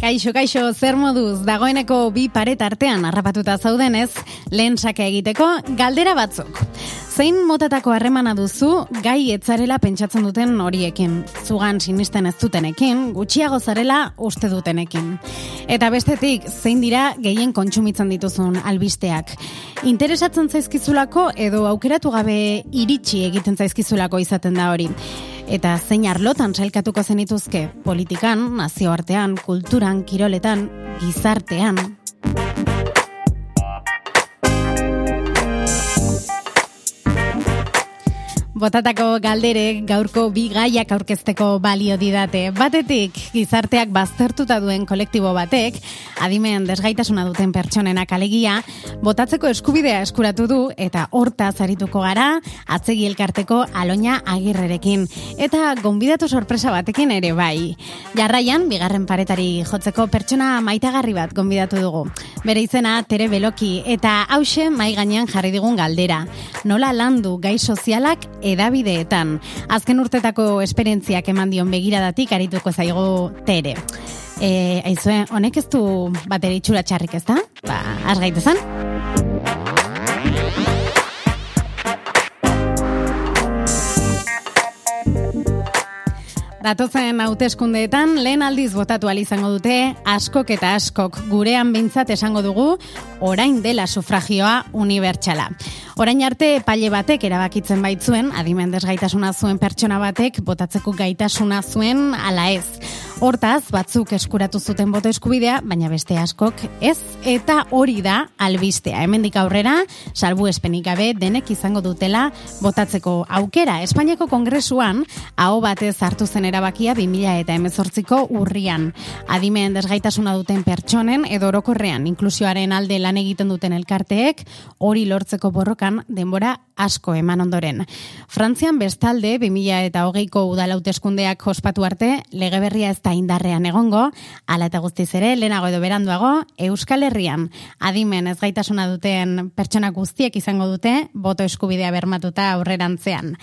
Kaixo, kaixo, zer moduz, dagoeneko bi paret artean harrapatuta zaudenez, lehen sake egiteko galdera batzuk. Zein motatako harremana duzu gai etzarela pentsatzen duten horiekin, zugan sinisten ez dutenekin, gutxiago zarela uste dutenekin. Eta bestetik, zein dira gehien kontsumitzen dituzun albisteak. Interesatzen zaizkizulako edo aukeratu gabe iritsi egiten zaizkizulako izaten da hori eta zein arlotan sailkatuko zenituzke politikan, nazioartean, kulturan, kiroletan, gizartean. Botatako galdere gaurko bi gaiak aurkezteko balio didate. Batetik, gizarteak baztertuta duen kolektibo batek, adimen desgaitasuna duten pertsonenak alegia, botatzeko eskubidea eskuratu du eta horta zarituko gara, atzegi elkarteko aloina agirrerekin. Eta gonbidatu sorpresa batekin ere bai. Jarraian, bigarren paretari jotzeko pertsona maitagarri bat gonbidatu dugu. Bere izena, tere beloki, eta hause mai gainean jarri digun galdera. Nola landu gai sozialak edabideetan. Azken urtetako esperientziak eman dion begiradatik arituko zaigo tere. E, aizue, honek ez du bateri itxura txarrik ez da? Ba, asgaitezan. Datozen hauteskundeetan lehen aldiz botatu izango dute askok eta askok gurean bintzat esango dugu orain dela sufragioa unibertsala. Orain arte paile batek erabakitzen baitzuen, adimen desgaitasuna zuen pertsona batek botatzeko gaitasuna zuen ala ez. Hortaz, batzuk eskuratu zuten boto eskubidea, baina beste askok ez, eta hori da albistea. Hemendik aurrera, salbu espenik gabe denek izango dutela botatzeko aukera. Espainiako kongresuan, hau batez hartu zen erabakia 2000 eta emezortziko urrian. Adimen desgaitasuna duten pertsonen, edo orokorrean, inklusioaren alde lan egiten duten elkarteek, hori lortzeko borrokan denbora asko eman ondoren. Frantzian bestalde, 2000 eta hogeiko udalauteskundeak ospatu arte, lege berria ez da indarrean egongo, ala eta guztiz ere, lehenago edo beranduago, Euskal Herrian adimen ez gaitasuna duten pertsona guztiek izango dute, boto eskubidea bermatuta aurrerantzean.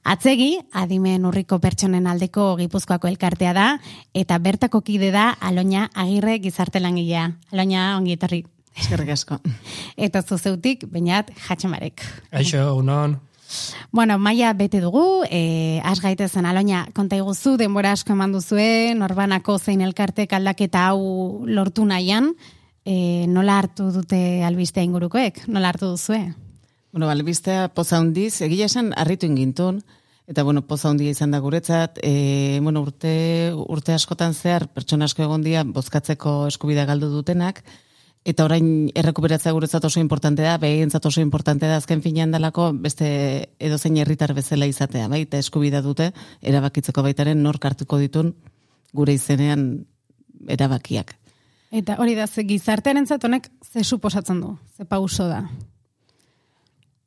Atzegi, adimen urriko pertsonen aldeko gipuzkoako elkartea da, eta bertako kide da Aloña Agirre gizarte langilea. Aloña, ongi etorri. Eskerrik asko. Eta zuzeutik, bainat, jatxemarek. Aixo, unon. Bueno, maia bete dugu, e, az gaitezen aloina konta iguzu, denbora asko eman duzue, norbanako zein elkartek aldaketa hau lortu nahian, e, nola hartu dute albistea ingurukoek, nola hartu duzue? Bueno, albistea poza hundiz, egia esan harritu ingintun, eta bueno, poza hundia izan da guretzat, e, bueno, urte, urte askotan zehar, pertsona asko egon dia, bozkatzeko eskubidea galdu dutenak, Eta orain errekuperatzea guretzat oso importante da, behientzat oso importante da azken finean dalako beste edozein herritar bezala izatea, bai, eta eskubida dute erabakitzeko baitaren nor kartuko ditun gure izenean erabakiak. Eta hori da, ze gizartearen honek ze suposatzen du, ze pauso da.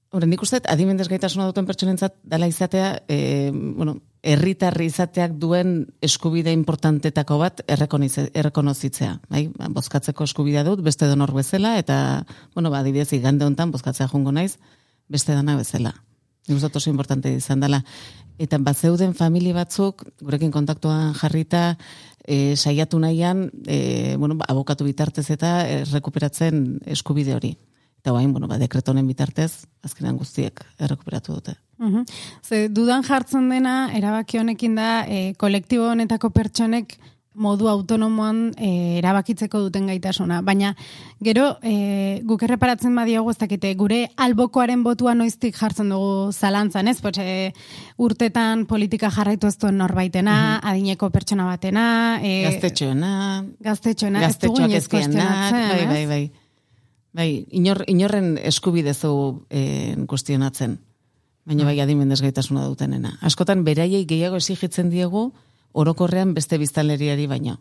Horren, nik uste, adimendez gaitasuna duten pertsonentzat dela izatea, e, bueno, herritarri izateak duen eskubide importantetako bat errekonozitzea. Bai? Ba, bozkatzeko eskubidea dut, beste donor bezala, eta, bueno, ba, dibidez, igande honetan, bozkatzea jungo naiz, beste dana bezala. Uste oso importante izan dela. Eta bat zeuden famili batzuk, gurekin kontaktuan jarrita, e, saiatu nahian, e, bueno, ba, abokatu bitartez eta errekuperatzen eskubide hori. Eta guain, bueno, ba, dekretonen bitartez, azkenan guztiek errekuperatu dute. Uhum. Ze, dudan jartzen dena, erabaki honekin da, e, kolektibo honetako pertsonek modu autonomoan e, erabakitzeko duten gaitasuna. Baina, gero, e, guk erreparatzen badiago ez dakite, gure albokoaren botua noiztik jartzen dugu zalantzan, ez? Potxe, urtetan politika jarraitu ez duen norbaitena, uhum. adineko pertsona batena, e, gaztetxoena, gaztetxoena, ez dugu bai, bai, bai. Bai, inor, inorren eskubide zu eh, kuestionatzen. Baina bai adimendez gaitasuna dutenena. Askotan beraiei gehiago exigitzen diegu orokorrean beste biztanleriari baina.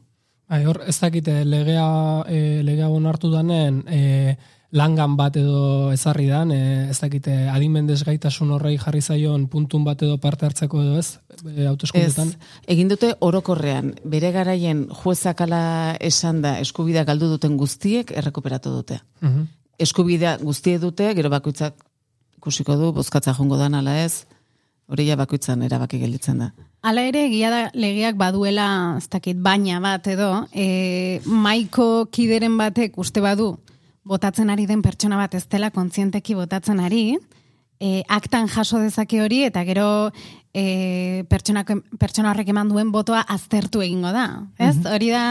Bai, hor, ez dakite legea, e, legea onartu danen, e, langan bat edo ezarri dan, e, ez dakite adimendez gaitasun horrei jarri zaion puntun bat edo parte hartzeko edo ez, e, autoskundetan? Egin dute orokorrean, bere garaien juezakala esan da eskubida galdu duten guztiek errekuperatu dute. Uh eskubidea guztie dute, gero bakoitzak ikusiko du, bozkatza jongo dan ala ez, hori ja bakoitzan erabaki gelditzen da. Hala ere, egia da legeak baduela, ez dakit, baina bat edo, e, maiko kideren batek uste badu, botatzen ari den pertsona bat ez dela kontzienteki botatzen ari, e, aktan jaso dezake hori, eta gero e, pertsona, pertsona horrek eman duen botoa aztertu egingo da. Ez? Hori da,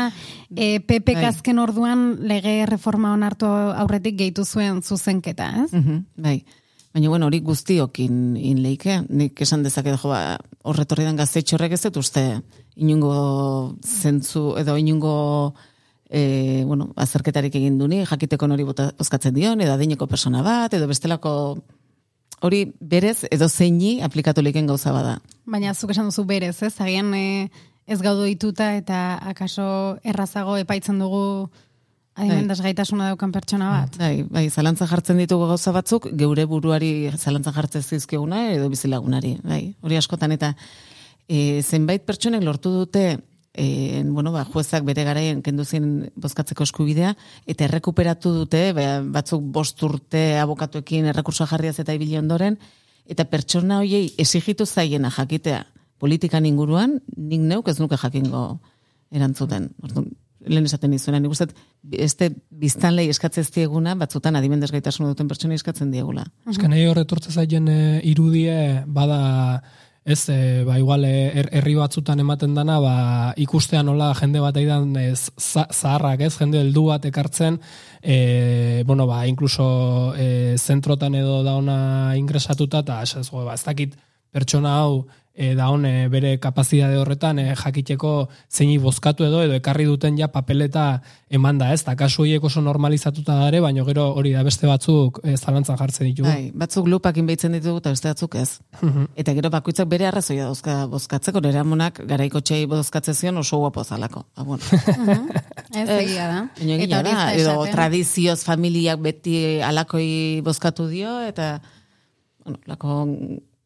e, PP Bai. azken orduan lege reforma onartu aurretik gehitu zuen zuzenketa, ez? Mhm, bai. Baina, bueno, hori guztiokin in leike. Nik esan dezake jo, ba, horretorri den gaztetxo horrek ez uste inungo zentzu edo inungo e, bueno, azerketarik egin duni, jakiteko nori bota- bozkatzen dion, edo adineko persona bat, edo bestelako hori berez edo zeini aplikatu liken gauza bada. Baina zuk esan duzu berez, ez? Agian e, ez gaudu dituta eta akaso errazago epaitzen dugu adimendas gaitasuna daukan pertsona bat. Bai, bai, zalantza jartzen ditugu gauza batzuk, geure buruari zalantza jartzen zizkiguna edo bizilagunari, bai, hori askotan eta e, zenbait pertsonek lortu dute e, bueno, ba, juezak bere garaien kendu zien bozkatzeko eskubidea, eta errekuperatu dute, ba, batzuk bost urte abokatuekin errekursoa jarriaz eta ibili ondoren, eta pertsona hoiei esigitu zaiena jakitea politikan inguruan, nik neuk ez nuke jakingo erantzuten. Orduan, lehen esaten izuena, nik uste, este biztanlei eskatzen ez dieguna, batzutan adimendez gaitasun duten pertsona eskatzen diegula. Eske nahi horretortze zaien e, irudie bada ez e, ba igual e, her- herri batzutan ematen dana ba ikustean nola jende bat aidan ez za- zaharrak ez jende heldu bat ekartzen e, bueno ba incluso e, zentrotan edo da ona ingresatuta ta esaz go ba ez dakit pertsona hau e, da hone bere kapazidade horretan e, jakiteko zeini bozkatu edo edo ekarri duten ja papeleta emanda ez, da kasu horiek oso normalizatuta dare, baina gero hori da beste batzuk e, zalantzan jartzen ditugu. Bai, batzuk lupakin behitzen ditugu eta beste batzuk ez. Eta gero bakoitzak bere arrazoia dauzka bozkatzeko, nire amonak garaiko txei bozkatze zion oso guapo zalako. Ba, bueno. Ez egia da. Eta hori da, edo tradizioz familiak beti alakoi bozkatu dio, eta bueno, lako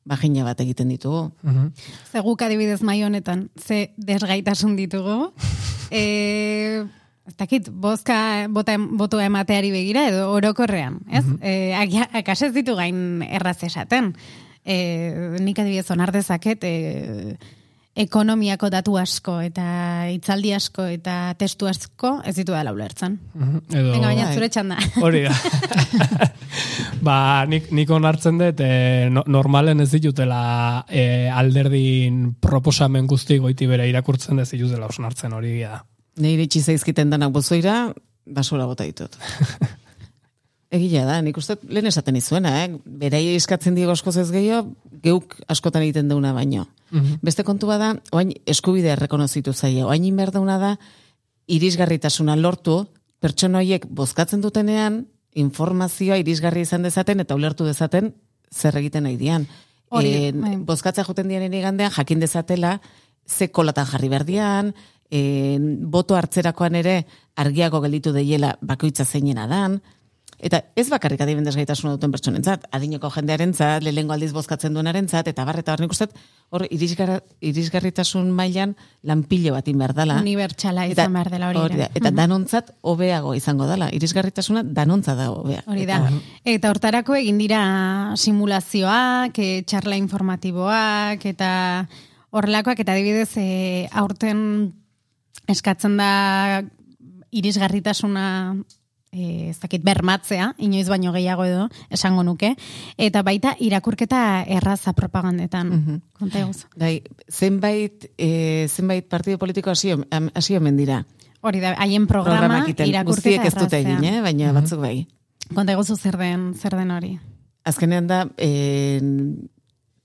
bajina bat egiten ditugu. Mhm. Ze guk adibidez mai honetan, ze desgaitasun ditugu. e, ez dakit, bozka, bota, botoa emateari begira edo orokorrean, ez? Mm -hmm. e, ditu gain erraz esaten. E, nik adibidez onar dezaket, e, ekonomiako datu asko eta hitzaldi asko eta testu asko ez ditu dela ulertzen. Mhm. Edo, Venga, baina bai. zure txanda. Hori da. ba, nik, nik onartzen dut, e, no, normalen ez ditutela e, alderdin proposamen guzti goiti bere irakurtzen ez ditutela osnartzen hori da. Nei iritsi zaizkiten danak bozoira, basura bota ditut. Egia da, nik uste lehen esaten izuena, eh? Berai eskatzen diego askoz ez gehiago, geuk askotan egiten deuna baino. Beste kontu bada, oain eskubidea errekonozitu zaio. Oain inber dauna da, irisgarritasuna lortu, pertsona horiek bozkatzen dutenean, informazioa irisgarri izan dezaten eta ulertu dezaten zer egiten nahi dian. Hori, Eh, bai. bozkatza joten diaren igandean jakin dezatela ze kolatan jarri berdian, e, boto hartzerakoan ere argiago gelditu deiela bakoitza zeinena dan, Eta ez bakarrik adibendez gaitasuna duten pertsonentzat, adineko jendearentzat, lehengo aldiz bozkatzen duenarentzat, eta barreta hor nik uste, hor irisgar, irisgarritasun mailan lanpilo bat inber dala. Unibertsala izan behar dela hori ere. da, eta danontzat hobeago izango dala. Irisgarritasuna danontza da hobea. Hori da. Eta- Eta hortarako egin dira simulazioak, e, txarla informatiboak, eta horrelakoak, eta adibidez, e, aurten eskatzen da irisgarritasuna e, ez dakit bermatzea, inoiz baino gehiago edo, esango nuke, eta baita irakurketa erraza propagandetan. Mm Konta eguz. Bai, zenbait, e, zenbait partido politiko hasi omen dira. Hori da, haien programa irakurketa ez dute egin, eh? baina batzuk bai. Konta eguzu zer den, zer den hori. Azkenean da, e,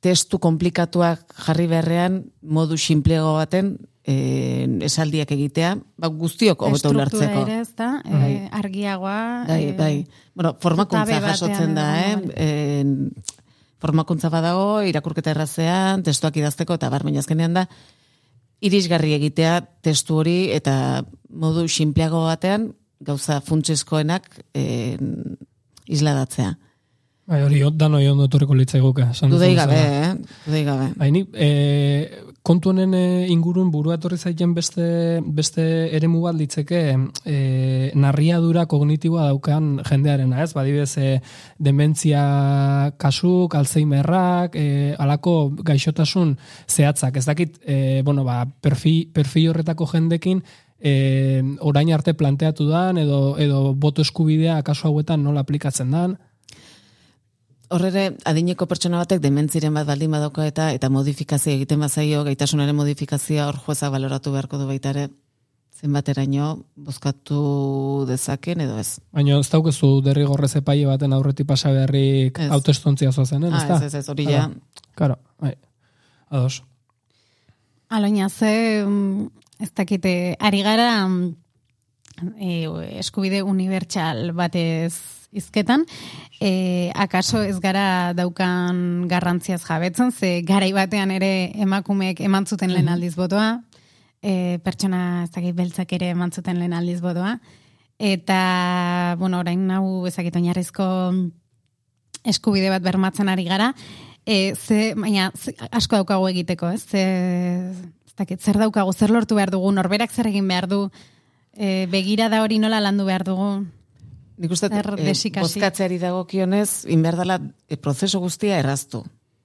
testu komplikatuak jarri beharrean, modu sinplego baten, e, esaldiak egitea, ba, guztiok hobeto Estruktura ulertzeko. ere, ez da? E, Bai. argiagoa. Bai, e, bai. Bueno, formakuntza jasotzen da, eh? edo, En, formakuntza badago, irakurketa errazean, testuak idazteko, eta bar, baina azkenean da, irisgarri egitea testu hori, eta modu sinpleago batean, gauza funtsezkoenak en, isladatzea. Bai, hori dan hori ondo etorriko litzaiguke. Dudei gabe, eh? Dudei gabe. Bai, ni, e, kontu honen e, ingurun burua etorri zaiten beste, beste eremu bat litzeke e, narriadura kognitiboa daukan jendearena, ez? Badibez, e, dementzia kasuk, alzheimerrak, e, alako gaixotasun zehatzak. Ez dakit, e, bueno, ba, perfil, perfil horretako jendekin, e, orain arte planteatu dan, edo, edo boto eskubidea kasu hauetan nola aplikatzen dan. Horrere, adineko pertsona batek dementziren bat baldin badauka eta eta modifikazio egiten bazaio, gaitasunaren modifikazioa hor jueza baloratu beharko du baita ere, zenbateraino bozkatu dezaken edo ez. Baina ez daukezu derrigorrez epaile baten aurretik pasa beharrik Ez. hautestontzia zoazenen, Ah, ez da? ez, ez, ez, hori ja. Claro, bai. Ados. Aloina, ze, mm, ez dakite, ari gara mm, e, eskubide unibertsal batez izketan, e, akaso ez gara daukan garrantziaz jabetzen, ze garai batean ere emakumeek eman zuten lehen aldiz botoa, e, pertsona ez dakit beltzak ere eman zuten lehen aldiz botoa, eta, bueno, orain nau ezakit oinarrizko eskubide bat bermatzen ari gara, e, ze, baina ze, asko daukagu egiteko, ez? Ze, ez dakit, zer daukagu, zer lortu behar dugu, norberak zer egin behar du, e, begira da hori nola landu behar dugu. Nik uste, Er, eh, desikasi. bozkatzeari dagokionez, inberdala e, prozesu guztia erraztu.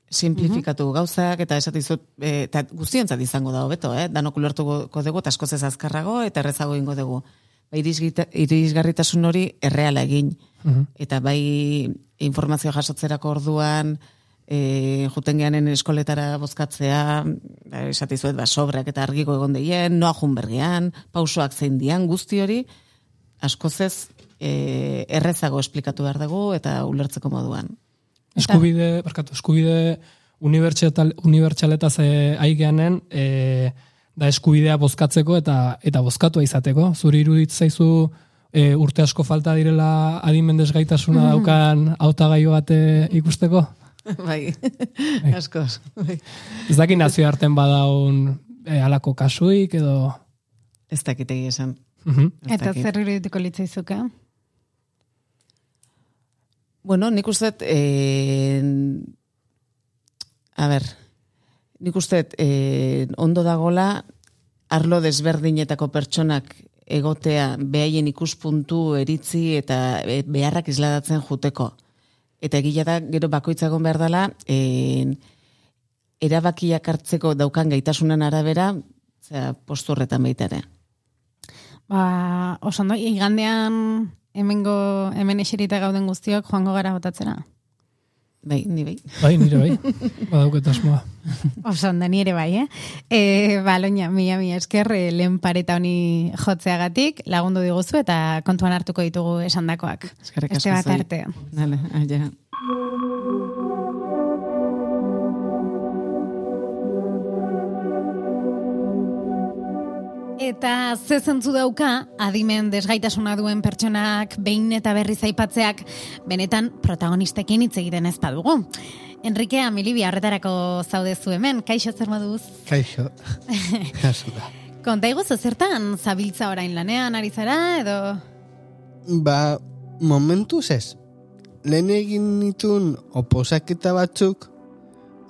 Simplifikatu gauzak, eta esatizut, e, eta guztiontzat izango da hobeto, eh? danok ulertuko dugu, eta askoz ez azkarrago, eta errezago ingo dugu. Ba, irisgita- irisgarritasun hori erreala egin. Eta bai informazio jasotzerako orduan, e, juten geanen eskoletara bozkatzea, ba, esatizuet, ba, sobrak eta argiko egon deien, noa junbergian, pausoak zein dian, guzti hori, askoz ez e, errezago esplikatu behar dugu eta ulertzeko moduan. Eskubide, barkatu, eskubide unibertsaletaz e, aigeanen, e, da eskubidea bozkatzeko eta eta bozkatua izateko. Zuri irudit zaizu e, urte asko falta direla adimen desgaitasuna daukan hautagaio bat ikusteko? bai, askoz. Bai. Ez dakit nazio arten badaun e, alako kasuik edo... Ez dakitegi esan. Mhm. Ez Eta zer irudituko litzaizuke? Bueno, nik uste, eh, a ber, nik uste eh, ondo dagola arlo desberdinetako pertsonak egotea behaien ikuspuntu eritzi eta eh, beharrak isladatzen juteko. Eta egila da, gero bakoitzagon behar dela, eh, erabakiak hartzeko daukan gaitasunan arabera, zera, postu horretan baita ere. Ba, oso ondo, igandean hemengo, hemen eserita gauden guztiok joango gara botatzera. Bai, ni bai. Bai, nire bai. Badauket asmoa. Oso ondo, ni ere bai, eh? E, ba, loina, mila, mila esker, e, lehen pareta honi jotzeagatik, lagundu diguzu eta kontuan hartuko ditugu esandakoak. Eskerrik asko bat zai. arte. Dale, aia. Eta ze zentzu dauka, adimen desgaitasuna duen pertsonak behin eta berriz aipatzeak benetan protagonistekin hitz egiten ez badugu. Enrique Amili biharretarako zaudezu hemen, kaixo zer moduz? Kaixo. Konta iguzu zertan zabiltza orain lanean ari zara edo... Ba, momentuz ez. Lehen egin nitun oposaketa batzuk,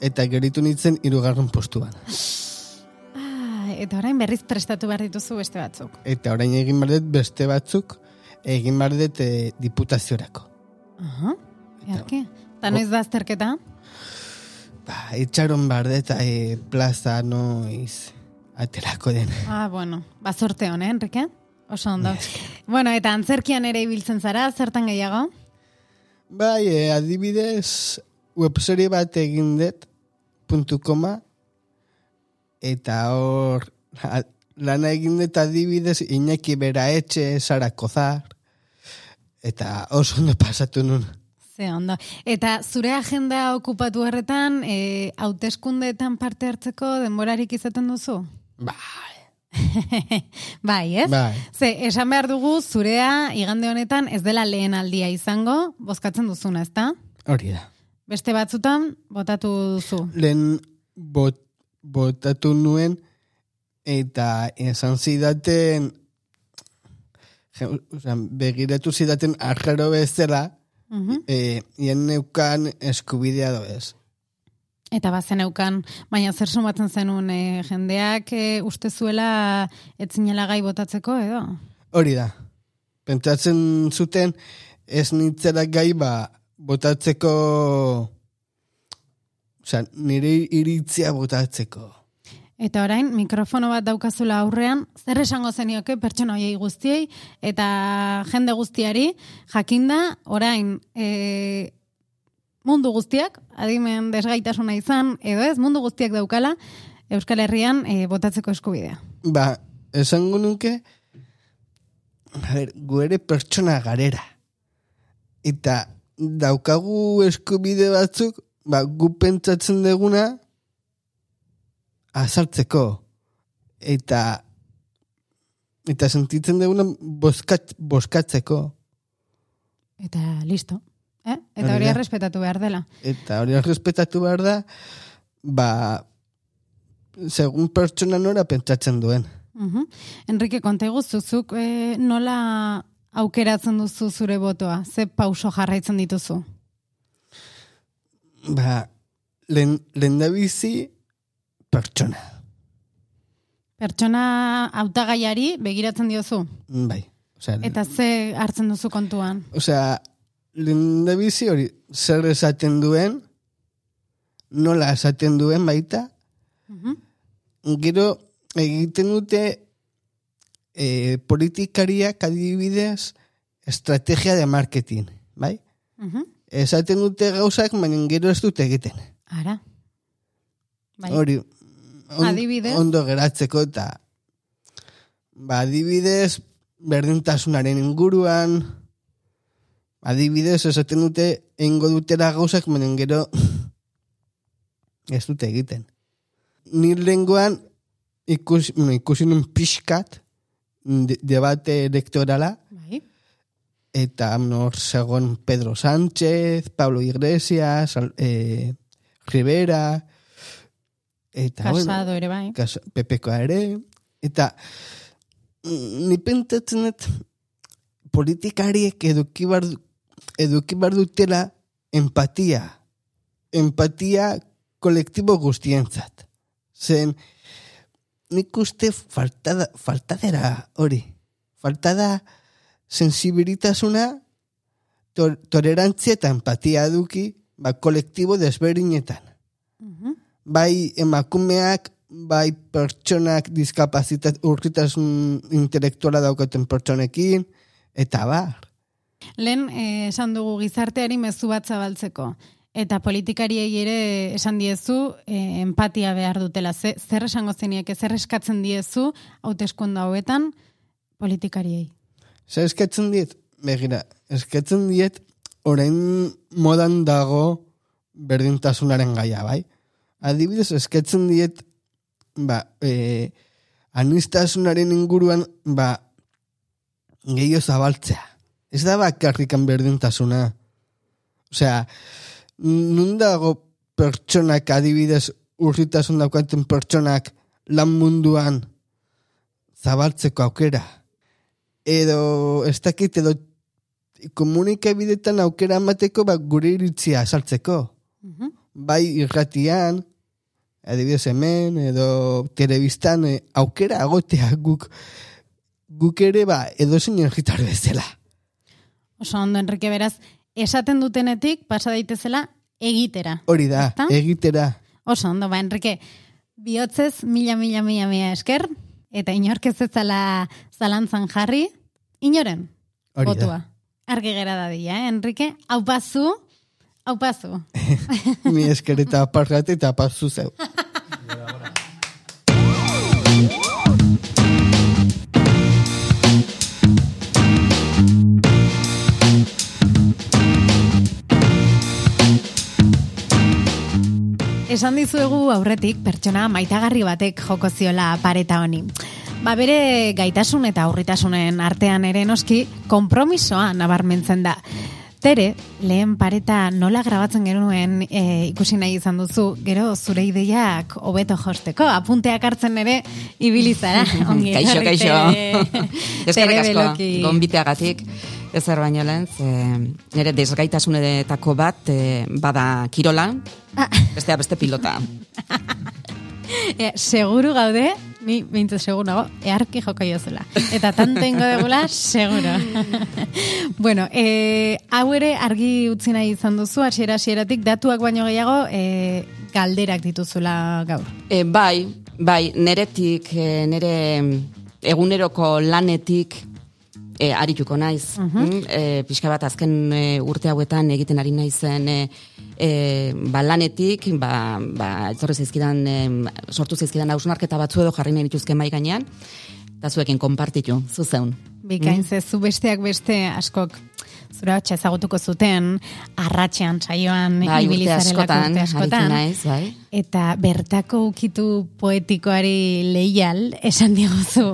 eta geritu nintzen irugarren postuan. Eta orain berriz prestatu behar dituzu beste batzuk. Eta orain egin behar dut beste batzuk, egin behar dut eh, diputaziorako. Aha, earki. Eta noiz da azterketa? Ba, itxaron behar dut, eh, plaza noiz aterako den. Ah, bueno, ba sorte hon, eh, Enrique? Oso ondo. Bueno, eta antzerkian ere ibiltzen zara, zertan gehiago? Bai, eh, adibidez, webserie bat egin dut, puntu koma, eta hor, lana egin dut adibidez, Iñaki bera etxe, Sara Kozar, eta oso ondo pasatu nun. Ze ondo. Eta zure agenda okupatu horretan, e, hauteskundeetan parte hartzeko denborarik izaten duzu? Bai, bai, ez? Bai. Ze, esan behar dugu, zurea igande honetan ez dela lehen aldia izango, bozkatzen duzuna, ezta? hori da. Beste batzutan, botatu duzu. Lehen bot, botatu nuen, eta esan zidaten, je- osea, begiratu zidaten arjero bezala, Mhm. e, ien neukan eskubidea do ez. Eta bazen eukan, baina zer sumatzen zenun e, jendeak e, uste zuela etzinela gai botatzeko, edo? Hori da. Pentsatzen zuten ez nintzera gai ba botatzeko Osea, nire iritzia botatzeko. Eta orain, mikrofono bat daukazula aurrean, zer esango zenioke pertsona hoiei guztiei, eta jende guztiari, jakinda, orain, e, mundu guztiak, adimen desgaitasuna izan, edo ez, mundu guztiak daukala, Euskal Herrian e, botatzeko eskubidea. Ba, esango nuke, a ber, gu ere pertsona garera. Eta daukagu eskubide batzuk, ba, gu pentsatzen deguna azaltzeko. Eta eta sentitzen deguna boskat, boskatzeko. Eta listo. Eh? Eta Hori errespetatu behar dela. Eta hori respetatu behar da, ba, segun pertsona nora pentsatzen duen. Uhum. Enrique, konta zuzuk e, nola aukeratzen duzu zure botoa? Ze pauso jarraitzen dituzu? Ba, lehen, lehen da bizi pertsona. Pertsona hautagaiari begiratzen diozu? Bai. Osea, Eta ze hartzen duzu kontuan? osea, lehen da bizi hori zer esaten duen, nola esaten duen baita, Mhm. gero egiten dute e, politikariak adibidez estrategia de marketing, bai? Mhm. Esaten dute gauzak, baina gero ez dute egiten. Ara. Bai. Hori, on- Adibidez? ondo geratzeko eta ba, adibidez berdintasunaren inguruan adibidez esaten dute eingo dutera gauzak menen gero ez dute egiten. Ni lengoan ikusi, ikusi nun pixkat de, debate elektorala. Eta nor segon Pedro Sánchez, Pablo Iglesias, eh, Rivera, eta Casado ere bai. Kas, Pepekoa ere, eta mm, ni pentsatzen dut politikariek eduki bar, eduki bar dutela empatia. Empatia kolektibo guztientzat. Zen, nik uste faltada, faltadera hori. Faltada sensibilitasuna, tor, tolerantzia eta empatia eduki, ba, kolektibo desberdinetan Mhm. bai emakumeak, bai pertsonak diskapazitat urritasun intelektuala daukaten pertsonekin, eta bar. Lehen eh, esan dugu gizarteari mezu bat zabaltzeko. Eta politikariei ere esan diezu eh, empatia behar dutela. Ze, zer esango zeniek, zer eskatzen diezu hauteskunde hauetan politikariei. Zer eskatzen diet? Begira, eskatzen diet orain modan dago berdintasunaren gaia, bai? Adibidez, eskatzen diet ba, e, anistasunaren inguruan ba, gehiago zabaltzea. Ez da bakarrikan berdintasuna. Osea, nun dago pertsonak adibidez urritasun daukaten pertsonak lan munduan zabaltzeko aukera. Edo, ez dakit, edo komunikabidetan aukera emateko ba, gure iritzia saltzeko. Mhm. Bai irratian, adibidez hemen, edo telebistan, eh, aukera agotea guk guk ere ba, edo zein bezala. Oso ondo, Enrique, beraz, esaten dutenetik pasa daitezela egitera. Hori da, Ezta? egitera. Oso ondo, ba, Enrique, bihotzez mila, mila, mila, mila esker, eta inork ez zala zalantzan jarri, inoren, Hori botua. Argi gera dadila, eh, Enrique? Hau pazu, hau pazu. Mi esker eta aparrat eta pasu zeu. Esan dizuegu aurretik pertsona maitagarri batek joko ziola pareta honi. Ba bere gaitasun eta aurritasunen artean ere noski konpromisoa nabarmentzen da. Tere, lehen pareta nola grabatzen genuen e, ikusi nahi izan duzu, gero zure ideiak hobeto josteko, apunteak hartzen ere ibilizara. Ongi, kaixo, kaixo. Eskerrik asko, gonbiteagatik. Ezer baino lehen, ze, nire desgaitasunetako bat eh, bada kirola, Ah. bestea beste pilota. E, seguru gaude, ni bintzu seguru nago, earki joko jozula. Eta tanto ingo degula, seguro. bueno, e, hau ere argi utzi nahi izan duzu, hasiera hasieratik datuak baino gehiago e, galderak dituzula gaur. E, bai, bai, neretik, e, nere eguneroko lanetik e, arituko naiz. Mm, e, pixka bat azken e, urte hauetan egiten ari naizen e, e, ba, lanetik, ba, ba, etorri zaizkidan, e, sortu zaizkidan hausnarketa batzu edo jarri nahi dituzke mai gainean, eta zuekin konpartitu, zuzeun. Bikain ze zu besteak beste askok zure hotxa ezagutuko zuten arratxean saioan Bai, ibilizarelako askotan, askotan. naiz, bai. Eta bertako ukitu poetikoari leial, esan diguzu,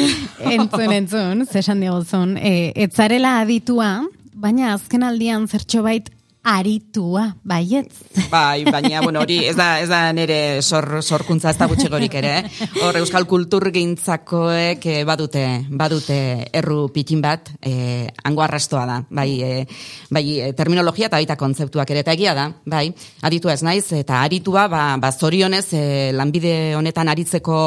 entzun, entzun, esan diguzun, e, etzarela aditua, baina azken aldian zertxo bait aritua, baietz. Bai, baina, bueno, hori ez da, ez da nire sor, sorkuntza ez da gutxigorik ere. eh? Hor, euskal kultur gintzakoek eh, badute, badute erru pitin bat, eh, hango arrastoa da, bai, eh, bai eh, terminologia eta baita kontzeptuak ere, eta egia da, bai, aritua ez naiz, eta aritua, ba, ba zorionez, eh, lanbide honetan aritzeko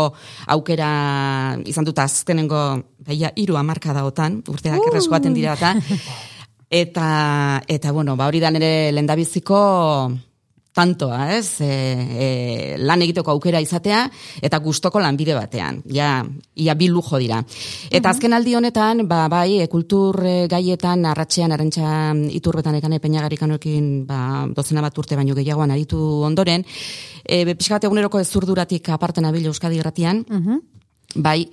aukera izan dut azkenengo, baia, iru amarka daotan, urteak uh. erreskoaten dira, eta Eta, eta bueno, ba hori da nire lendabiziko tantoa, ez? E, e, lan egiteko aukera izatea eta gustoko lanbide batean. Ja, ia bi lujo dira. Eta azken aldi honetan, ba, bai, e, kultur e, gaietan arratxean arantxa iturbetan ekan peñagarikanoekin ba, dozena bat urte baino gehiagoan aritu ondoren, e, pixkat eguneroko ezurduratik aparten abil Euskadi irratian, Bai,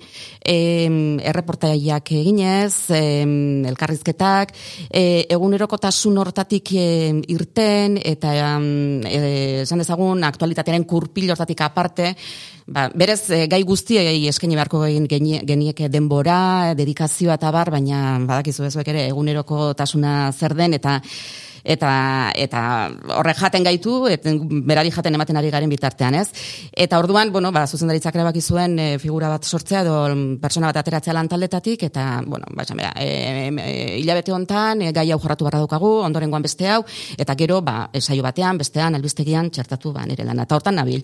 em, erreportaiak eginez, em, elkarrizketak, e, egunerokotasun hortatik em, irten, eta e, esan dezagun, aktualitatearen kurpil hortatik aparte, ba, berez e, gai guztiei eskaini beharko egin genie- genieke denbora, dedikazioa eta bar, baina badakizu ezuek ere egunerokotasuna zer den, eta eta eta horrek jaten gaitu et, berari jaten ematen ari garen bitartean, ez? Eta orduan, bueno, ba zuzendaritzak erabaki zuen e, figura bat sortzea edo pertsona bat ateratzea lan taldetatik eta bueno, ba esan bera, e, e, hilabete hontan e, gai hau jorratu barra daukagu, ondorengoan beste hau eta gero ba saio batean, bestean albistegian txertatu ba nire lana. Eta hortan nabil.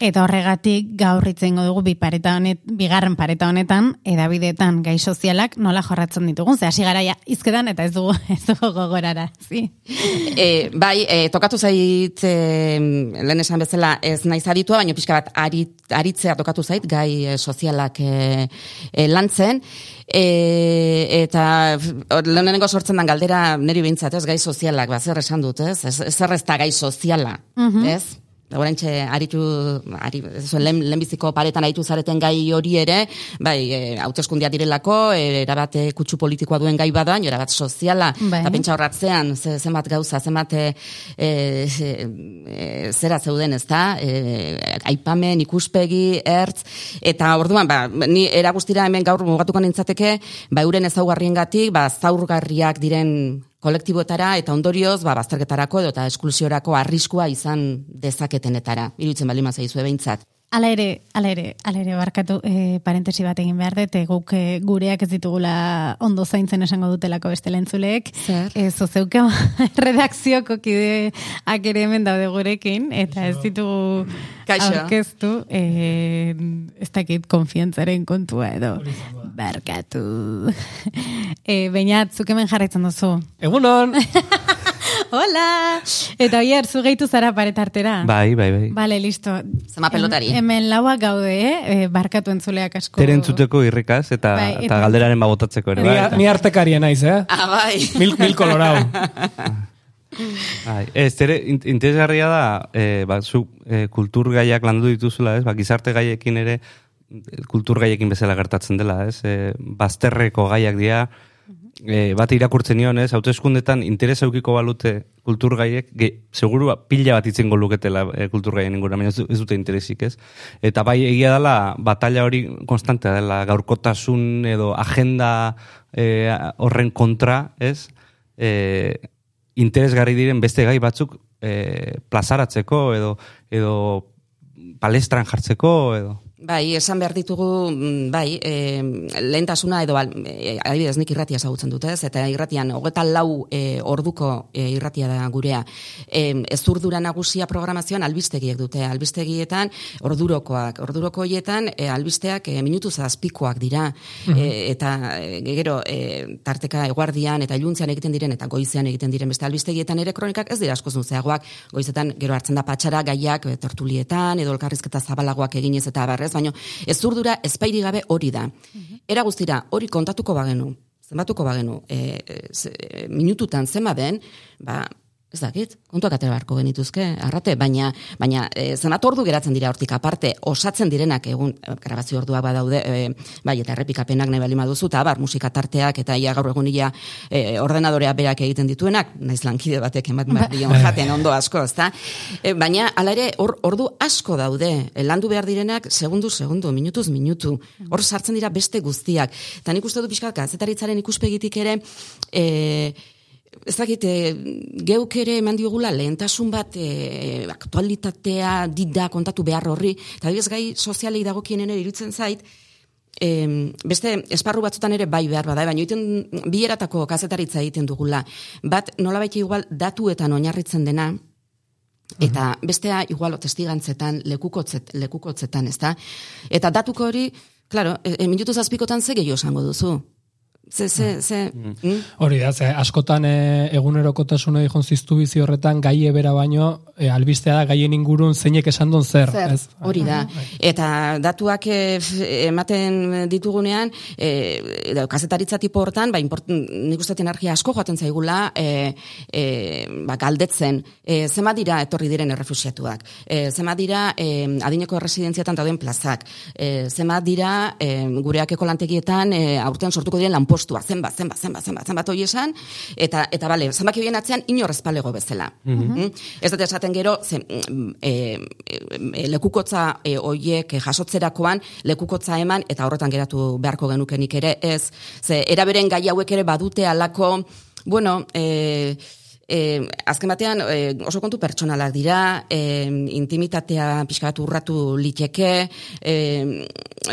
Eta horregatik gaur hitz egingo dugu bi pareta honet, bigarren pareta honetan edabideetan gai sozialak nola jorratzen ditugun, ze hasi garaia izketan eta ez dugu ez dugu gogorara, zi. E, bai, e, tokatu zait, e, lehen esan bezala, ez naiz aditua, baina pixka bat arit, aritzea tokatu zait, gai e, sozialak e, e, lantzen, e, eta lehenengo sortzen den galdera niri bintzat, ez, gai sozialak, ba, zer esan dut, ez, ez, zer ez da gai soziala, ez? Horentxe, aritu, ari, lehen, lehenbiziko paretan aritu zareten gai hori ere, bai, e, hauteskundia direlako, e, erabate kutsu politikoa duen gai bada, erabat soziala, Bai. eta pentsa horratzean, ze, zenbat gauza, zenbat e, e, e, zera zeuden, ez da, e, aipamen, ikuspegi, ertz, eta orduan, ba, ni era guztira hemen gaur mugatuko nintzateke, ba, euren ezaugarriengatik, ba, zaurgarriak diren kolektiboetara eta ondorioz ba bazterketarako edo eta esklusiorako arriskua izan dezaketenetara. Iruditzen bali mazaizue behintzat. Ala ere, ala ere, ala ere, barkatu, e, parentesi bat egin behar dut, e, guk e, gureak ez ditugula ondo zaintzen esango dutelako beste lentzuleek. Zer? E, zozeuke redakzioko kideak ere hemen daude gurekin, eta ez ditugu Kaixo. aurkeztu, e, ez dakit konfiantzaren kontua edo. Barkatu. E, Bainat, zuk hemen jarraitzen duzu. Egunon! Hola! Eta oier, zu gehitu zara paretartera. Bai, bai, bai. Vale, listo. Zema pelotari. Hem- Hemen lauak gaude, eh? E, barkatu entzuleak asko. Tere entzuteko irrikaz eta, Bai, eta eta- galderaren babotatzeko ere. ni, Bai, ni artekaria naiz, eh? Ah, bai. Mil, mil kolorau. bai. Ez, tere, in- interesgarria da, e, ba, zu e, kultur gaiak landu dituzula, ez? Ba, gizarte gaiekin ere, kultur gaiekin bezala gertatzen dela, ez? E, bazterreko gaiak dira, e, bat irakurtzen nion, ez? Hauteskundetan interes eukiko balute kultur gaiek, ge, seguru pila bat itzengo luketela e, kultur gaien ingura, baina ez dute interesik, ez? Eta bai egia dela, batalla hori konstantea dela, gaurkotasun edo agenda e, horren kontra, ez? E, interesgarri diren beste gai batzuk e, plazaratzeko edo edo palestran jartzeko edo Bai, esan behar ditugu, mm, bai, e, lehentasuna edo, e, adibidez, nik irratia ezagutzen dut, ez? Eta irratian, hogeta lau e, orduko e, irratia da gurea. E, ez urdura nagusia programazioan albistegiek dute. Albistegietan, ordurokoak. Orduroko hietan, e, albisteak e, minutu zazpikoak dira. e, eta, e, gero, e, tarteka eguardian eta iluntzean egiten diren, eta goizean egiten diren beste albistegietan ere kronikak ez dira asko zuzeagoak. Goizetan, gero hartzen da patxara gaiak, e, tertulietan, edo elkarrizketa zabalagoak eginez eta barrez, baina ez zurdura ezpairi gabe hori da. Era guztira, hori kontatuko bagenu, zenbatuko bagenu, e, e, minututan zema den, ba, ez dakit, kontuak atera beharko genituzke, arrate, baina, baina e, zenbat ordu geratzen dira hortik aparte, osatzen direnak egun, e, grabazio orduak badaude, e, bai, eta errepikapenak nahi bali maduzu, eta bar, musika tarteak, eta ia gaur egun ia e, ordenadorea berak egiten dituenak, naiz lankide batek emat behar dion jaten ondo asko, ezta? E, baina, ala ere, or, ordu asko daude, e, landu behar direnak, segundu, segundu, minutuz, minutu, hor sartzen dira beste guztiak. Eta nik uste du pixkat, gazetaritzaren ikuspegitik ere, e, ez dakit, e, geuk ere eman diogula lehentasun bat e, aktualitatea dida kontatu behar horri, eta adibidez gai sozialei dagokienen ere irutzen zait, e, beste esparru batzutan ere bai behar bada, baina egiten bieratako kazetaritza egiten dugula. Bat, nola igual datuetan oinarritzen dena, eta bestea igual testigantzetan, lekukotzet, lekukotzetan, ez da? Eta datuko hori, claro, e, e, minutu zazpikotan ze gehiago esango duzu. Ze, ze, ze, mm? Hori da, ze askotan e, egunerokotasuna dijon ziztu bizi horretan gai ebera baino e, albistea da gaien ingurun zeinek esan duen zer. Zer, ez? hori da. Eta datuak e, f- ematen ditugunean, e, edo kazetaritza tipo hortan, ba, import, nik uste energia asko joaten zaigula, e, e, ba, galdetzen, e, zema dira etorri diren errefusiatuak, e, zema dira e, adineko residenziatan dauden plazak, e, zema dira e, gureakeko lantegietan e, aurten sortuko diren lanpostua, zenbat, zenbat, zenbat, zenbat, zenbat hori esan, eta, eta bale, zenbaki horien atzean inorrez palego bezala. Mm Ez dut esaten gero, ze, e, e, lekukotza e, oiek e, jasotzerakoan lekukotza eman eta horretan geratu beharko genukenik ere ez. Ze eraberen gai hauek ere badute alako, bueno, e, E, azken batean e, oso kontu pertsonalak dira, e, intimitatea pixka bat urratu liteke, e,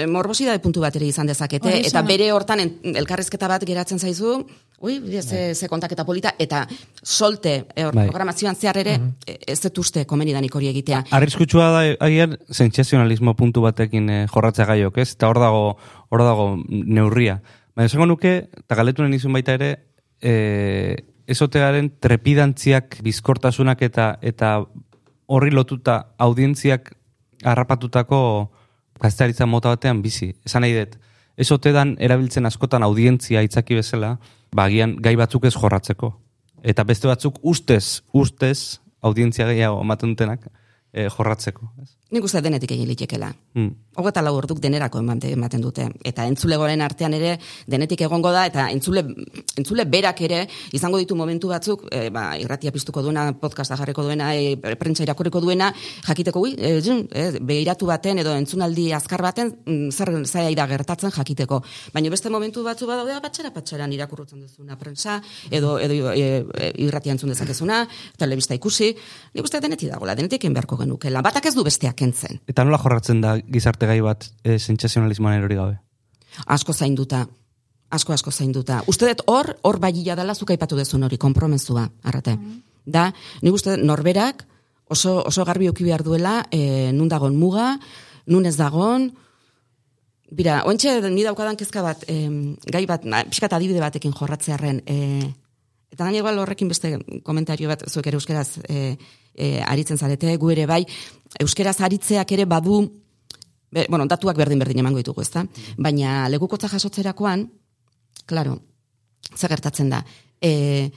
morbosida puntu bat ere izan dezakete, Hori eta bere hortan en, elkarrezketa bat geratzen zaizu, ui, ze, ze kontaketa polita, eta solte, e, hor, Bai. programazioan zehar ere, e, ez dut uste komenidanik hori egitea. Arriskutsua da agian sentsazionalismo puntu batekin eh, jorratzea gaiok, ez? Eta hor dago, hor dago neurria. Baina esango nuke, eta galetu nahi nizun baita ere, e, ezotearen trepidantziak, bizkortasunak eta eta horri lotuta audientziak harrapatutako gaztearitza mota batean bizi. Esan nahi dut, ezotedan erabiltzen askotan audientzia itzaki bezala, bagian gai batzuk ez jorratzeko. Eta beste batzuk ustez, ustez, audientzia gehiago ematen dutenak eh, jorratzeko. Ez? Nik uste denetik egin litekela. Mm. Hogeta lau orduk denerako emate- ematen dute. Eta entzulegoren artean ere denetik egongo da, eta entzule, entzule berak ere izango ditu momentu batzuk, e, ba, irratia piztuko duena, podcasta jarriko duena, e, prentsa irakurriko duena, jakiteko, ui, e, zun, e, behiratu baten edo entzunaldi azkar baten, mm, zer zaila da gertatzen jakiteko. Baina beste momentu batzu badaude, "Ah, patxera patxeran irakurrutzen duzuna prentsa, edo, edo e, e, irratia entzun dezakezuna, telebista ikusi, nik uste denetik dagoela, denetik egin beharko genukela. Batak ez du besteak kentzen. Eta nola jorratzen da gizarte gai bat e, sentsazionalismoan erori gabe? asko zainduta. Asko asko zainduta. Uste dut hor, hor baila dela zuk aipatu dezun hori, konpromezua, arrate. Da, nik uste dut norberak oso, oso garbi euki behar duela, e, nun dagon muga, nun ez dagon, Bira, ointxe ni daukadan kezka bat, em, gai bat, na, pixkat adibide batekin jorratzearen, e, eta gaine igual horrekin beste komentario bat, zuek ere euskeraz e, e, aritzen zarete, gu ere bai, euskeraz aritzeak ere badu, Be, bueno, datuak berdin-berdin emango ditugu, ezta? Baina lekukotza jasotzerakoan, claro, zer gertatzen da? E,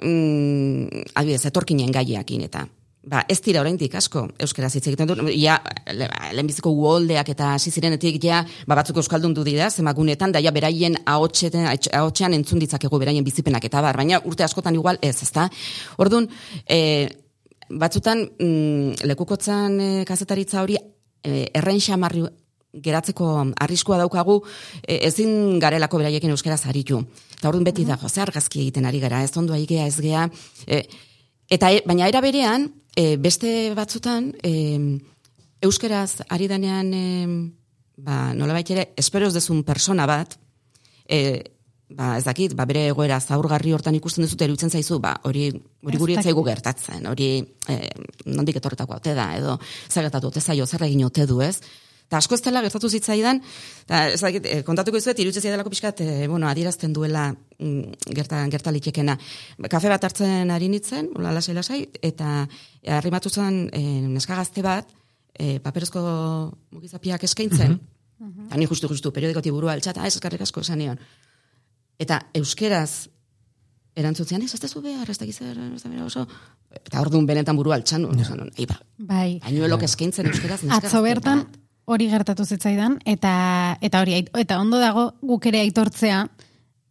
mm, adibidez, etorkinen gaiakin eta ba, ez dira oraindik asko euskaraz hitz egiten du. Ja, le- lehenbiziko uholdeak eta hasi zirenetik ja, ba, batzuk euskaldun du dira, zemagunetan, da ja beraien ahotseten, ahotsean entzun ditzakegu beraien bizipenak eta bar, baina urte askotan igual ez, ezta? Ordun, e, batzutan mm, lekukotzan e, kazetaritza hori e, erren xamarri geratzeko arriskua daukagu, e, ezin garelako beraiekin euskaraz aritu. Eta orduan beti da, jo, ze argazki egiten ari gara, ez ondo aigea, ez gea. E, eta, e, baina era berean, e, beste batzutan, e, euskeraz ari denean, e, ba, nola ere, esperoz dezun persona bat, e, ba, ez dakit, ba, bere egoera zaurgarri hortan ikusten duzute eruditzen zaizu, ba, hori, hori guri zaigu gertatzen, hori eh, nondik etorretako ote da, edo zer gertatu ote zaio, zer egin ote du, ez? Eta asko ez dela gertatu zitzaidan, eta ez dakit, eh, kontatuko izuet, iruditzen zaidalako pixkat, eh, bueno, adierazten duela mm, gerta, gerta litekena. Kafe bat hartzen ari nintzen, hola lasai lasai, eta eh, arrimatu zen eh, neska gazte bat, eh, paperezko mugizapiak eskaintzen, Eta ni justu, justu, periodikoti burua altxata, ez eskarrik asko esan nion. Eta euskeraz erantzutzean, ez, ez da zu behar, ez da gizar, ez da oso... Eta orduan benetan burua altxan esan nuen, eiba, Bai. pañuelok eskaintzen euskeraz. neska Atzo bertan bat. Hori gertatu zitzaidan eta eta hori eta ondo dago guk ere aitortzea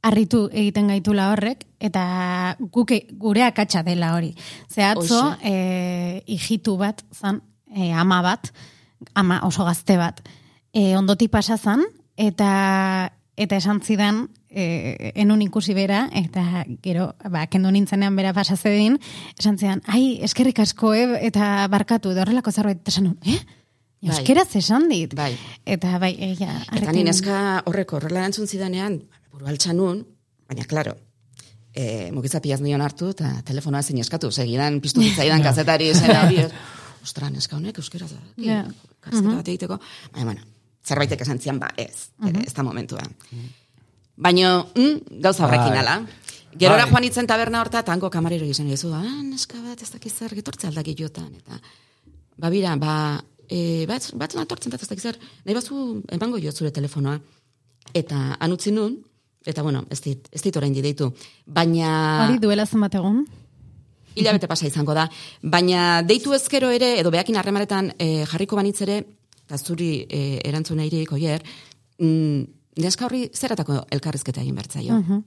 harritu egiten gaitula horrek eta guk e- gure akatsa dela hori. Ze atzo Hoxe. e, hijitu bat zan, e, ama bat, ama oso gazte bat, e, ondoti pasa zan eta eta esan zidan e, enun ikusi bera, eta gero, ba, kendu nintzenean bera pasazedin, esan zidan, ai, eskerrik asko, eh, eta barkatu, edo horrelako zerbait, eta esan nun, eh? Bai. Euskeraz esan dit. Bai. Eta bai, ella, Eta ni neska horreko horrela erantzun zidanean, burua altxan nuen, baina, klaro, e, mugizapiaz nion hartu, eta telefonoa ezin eskatu, segidan piztu zitzaidan kazetari zena hori, ez. ostra, neska honek euskeraz da, Ja. karzeta bat egiteko, baina, bueno, zerbaitek esan zian, ba, ez, ere, ez da momentua. Baina, mm, gauza horrekin Bai. ala. Gerora Bai. joan itzen taberna horta, tango kamarero izan dizu, ah, neska bat, ez dakiz zer, getortze aldaki jotan, eta, ba, bira, ba, e, bat, bat natortzen da, ez dakiz zer, nahi bazu, emango jo zure telefonoa, eta anutzi nun, eta, bueno, ez dit, ez dit orain deitu, baina... Hori duela zenbat egun? hilabete pasa izango da. Baina deitu ezkero ere, edo behakin harremaretan e, jarriko banitz ere, eta zuri e, erantzuna irik, oier, mm, neska horri zeratako elkarrizketa egin bertzaio. Mhm.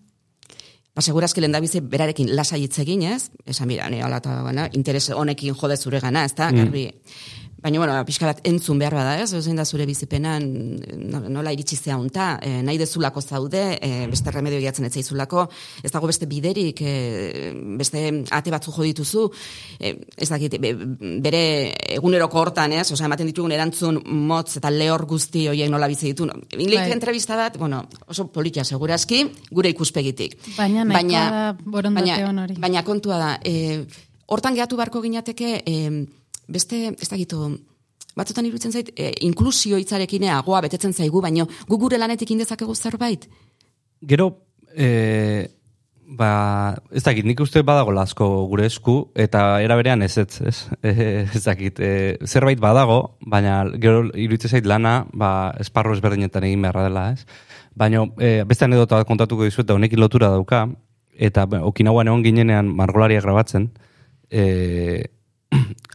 Ba, segurazki lehen bizi berarekin lasai hitz egin, ez? Esan mira, ne, ala, eta, bana, interes honekin jode zure gana, ez da, garbi. Baina, bueno, pixka bat entzun behar bada, ez? Zein da zure bizipenan, no- nola iritsi zea unta, e, nahi dezulako zaude, e, beste remedio egiatzen ez zaizulako, ez dago beste biderik, e, beste ate batzu jo dituzu, e, ez dakit, be- bere eguneroko hortan, ez? Osa, ematen ditugun erantzun motz eta lehor guzti horiek nola bizi ditu. Inlik Bai. entrevista bat, bueno, oso politia segurazki, gure ikuspegitik. Baina baina, on hori. Baina kontua da, e, hortan gehatu beharko ginateke, e, beste, ez dakitu, batzutan iruditzen zait, e, inklusio hitzarekin agoa betetzen zaigu, baino gu gure lanetik indezakegu zerbait. Gero, e, ba, ez dakit, nik uste badago asko gure esku, eta era berean ez ez, ez, ez dakit, e, zerbait badago, baina gero iruditzen zait lana, ba, esparro ezberdinetan egin beharra dela, ez? Baina, e, beste anedota bat kontatuko dizuet, eta honekin lotura dauka, eta ba, Okinauan egon ginenean margolaria grabatzen, e,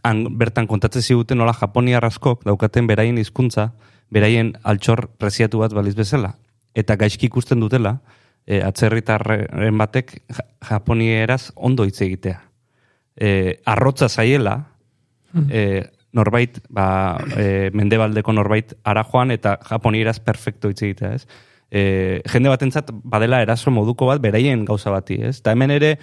han bertan kontatzen ziguten nola Japoniar askok daukaten beraien hizkuntza, beraien altxor preziatu bat baliz bezala. Eta gaizki ikusten dutela, e, atzerritarren batek ja- japonieraz ondo hitz egitea. E, arrotza zaiela, e, norbait, ba, e, mendebaldeko norbait ara joan eta japonieraz perfecto hitz egitea, ez? E, jende batentzat badela eraso moduko bat beraien gauza bati, ez? Eta hemen ere,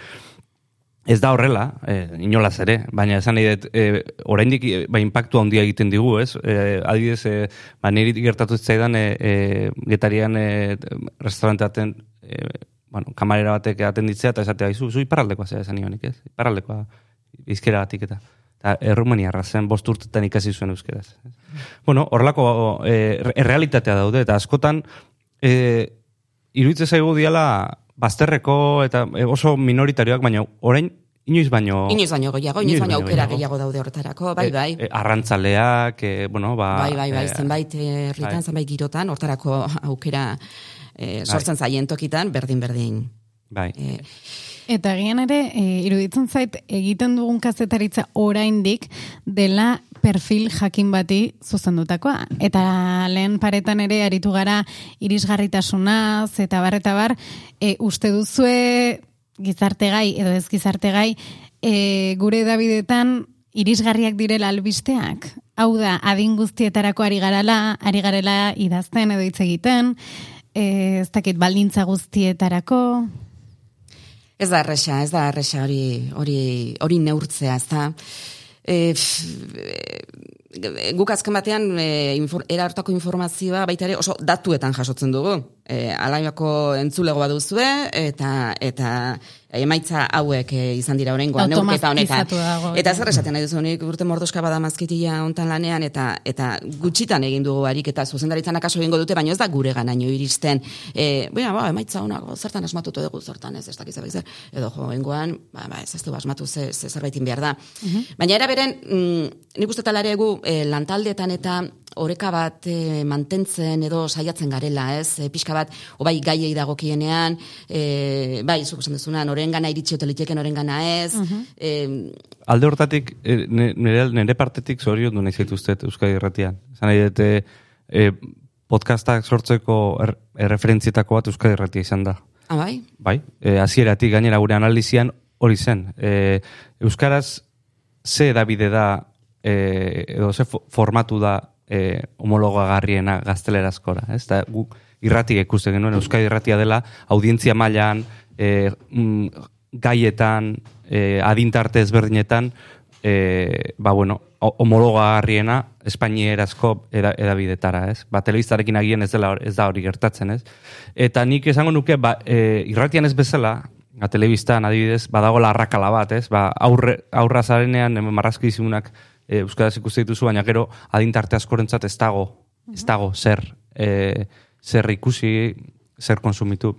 Ez da horrela, eh, inolaz ere, baina esan nahi dut, eh, oraindik eh, ba, impactu handia egiten digu, ez? Eh, adibidez, eh, ba, niri gertatu zitzaidan, eh, eh, getarian eh, restauranteaten, eh, bueno, kamarera batek atenditzea, eta esatea, zu, zu iparraldekoa zera esan nionik, ez? Iparraldekoa, bizkera batik eta. Eta errumeniarra zen, bost urtetan ikasi zuen euskeraz. Bueno, horrelako eh, errealitatea daude, eta askotan, eh, iruditzen zaigu diala bazterreko eta eh, oso minoritarioak, baina orain inoiz baino... Inoiz baino gehiago, inoiz baino aukera gehiago daude horretarako, bai, Eh, bai. eh, arrantzaleak, eh, bueno, ba... Bai, bai, bai, eh, zenbait herritan, bai. zenbait girotan, hortarako aukera eh, sortzen zaien tokitan, berdin-berdin. Bai. Eh, Eta egian ere, e, iruditzen zait, egiten dugun kazetaritza oraindik dela perfil jakin bati zuzendutakoa. Eta lehen paretan ere aritu gara irisgarritasunaz, eta bar, eta bar, e, uste duzue gizarte gai, edo ez gizarte gai, e, gure Davidetan irisgarriak direla albisteak? Hau da, adin guztietarako ari garala, ari garela idazten edo hitz egiten, e, ez dakit baldintza guztietarako, Ez da erresa, ez da erresa hori, hori, hori neurtzea, ez da. E, guk azken batean e, infor, era hartako informazioa baita ere oso datuetan jasotzen dugu. E, alaiako entzulego baduzue eta eta emaitza hauek e, izan dira oraingoa neurketa honetan. Eta zer esaten nahi duzu, nik urte mordoska bada mazkitila hontan lanean eta eta gutxitan egin dugu ariketa zuzendaritzan akaso egingo dute, baina ez da gure ganaino iristen. E, baina, ba, emaitza honak, zertan asmatutu dugu, zertan ez, ez dakiz zer, edo jo, engoan, ba, ba, ez ez du asmatu ze, ze zerbaitin behar da. Baina era beren, mm, nik uste talare gu e, lantaldeetan eta oreka bat e, mantentzen edo saiatzen garela, ez? E, pixka bat, o bai gaiei dagokienean, e, bai, zuk esan duzuna, noren gana iritsi ote liteken, noren gana ez, e, Alde hortatik, eh, ne- nire, nire partetik zorion du nahi zaituztet Euskadi Irratian. Zan nahi dut, eh, eh, podcastak sortzeko er, erreferentzietako bat Euskadi Irratia izan da. ah, bai? Bai, e, hasieratik gainera gure analizian hori zen. E, Euskaraz ze edabide da, e, edo ze fo- formatu da e, homologagarriena gaztelerazkora, ez? Da, guk irratik ikusten genuen, Euskadi irratia dela, audientzia mailan, e, mm, gaietan, e, adintarte ezberdinetan, e, ba, bueno, ho- homologagarriena espainierazko eda, edabidetara, ez? Ba, telebistarekin agian ez, dela, ez da hori gertatzen, ez? Eta nik esango nuke, ba, e, irratian ez bezala, ba, telebistan adibidez, badagola arrakala bat, ez? Ba, aurre, aurra zarenean, marrazki dizunak, e, euskaraz ikuste dituzu, baina gero adintarte askorentzat ez dago, ez dago zer, e, zer ikusi, zer konsumitu.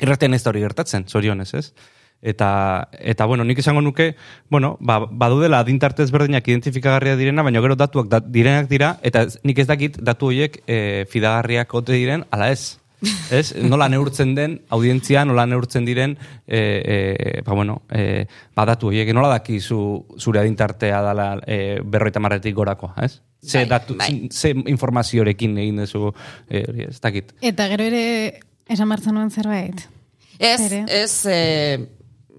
Irratian ez da hori gertatzen, zorionez, ez? Eta, eta bueno, nik esango nuke, bueno, ba, badudela adintarte ezberdinak identifikagarria direna, baina gero datuak da, direnak dira, eta nik ez dakit datu horiek e, fidagarriak ote diren, ala ez. Ez? Nola neurtzen den audientzia, nola neurtzen diren e, e, ba, bueno, e, badatu horiek, nola dakizu zure adintartea dala e, berroita marretik gorakoa, ez? Ze, Bai, datu, bai. ze informaziorekin egin duzu, e, ez dakit. Eta gero ere esan martzen nuen zerbait. Ez, Ere. ez, e,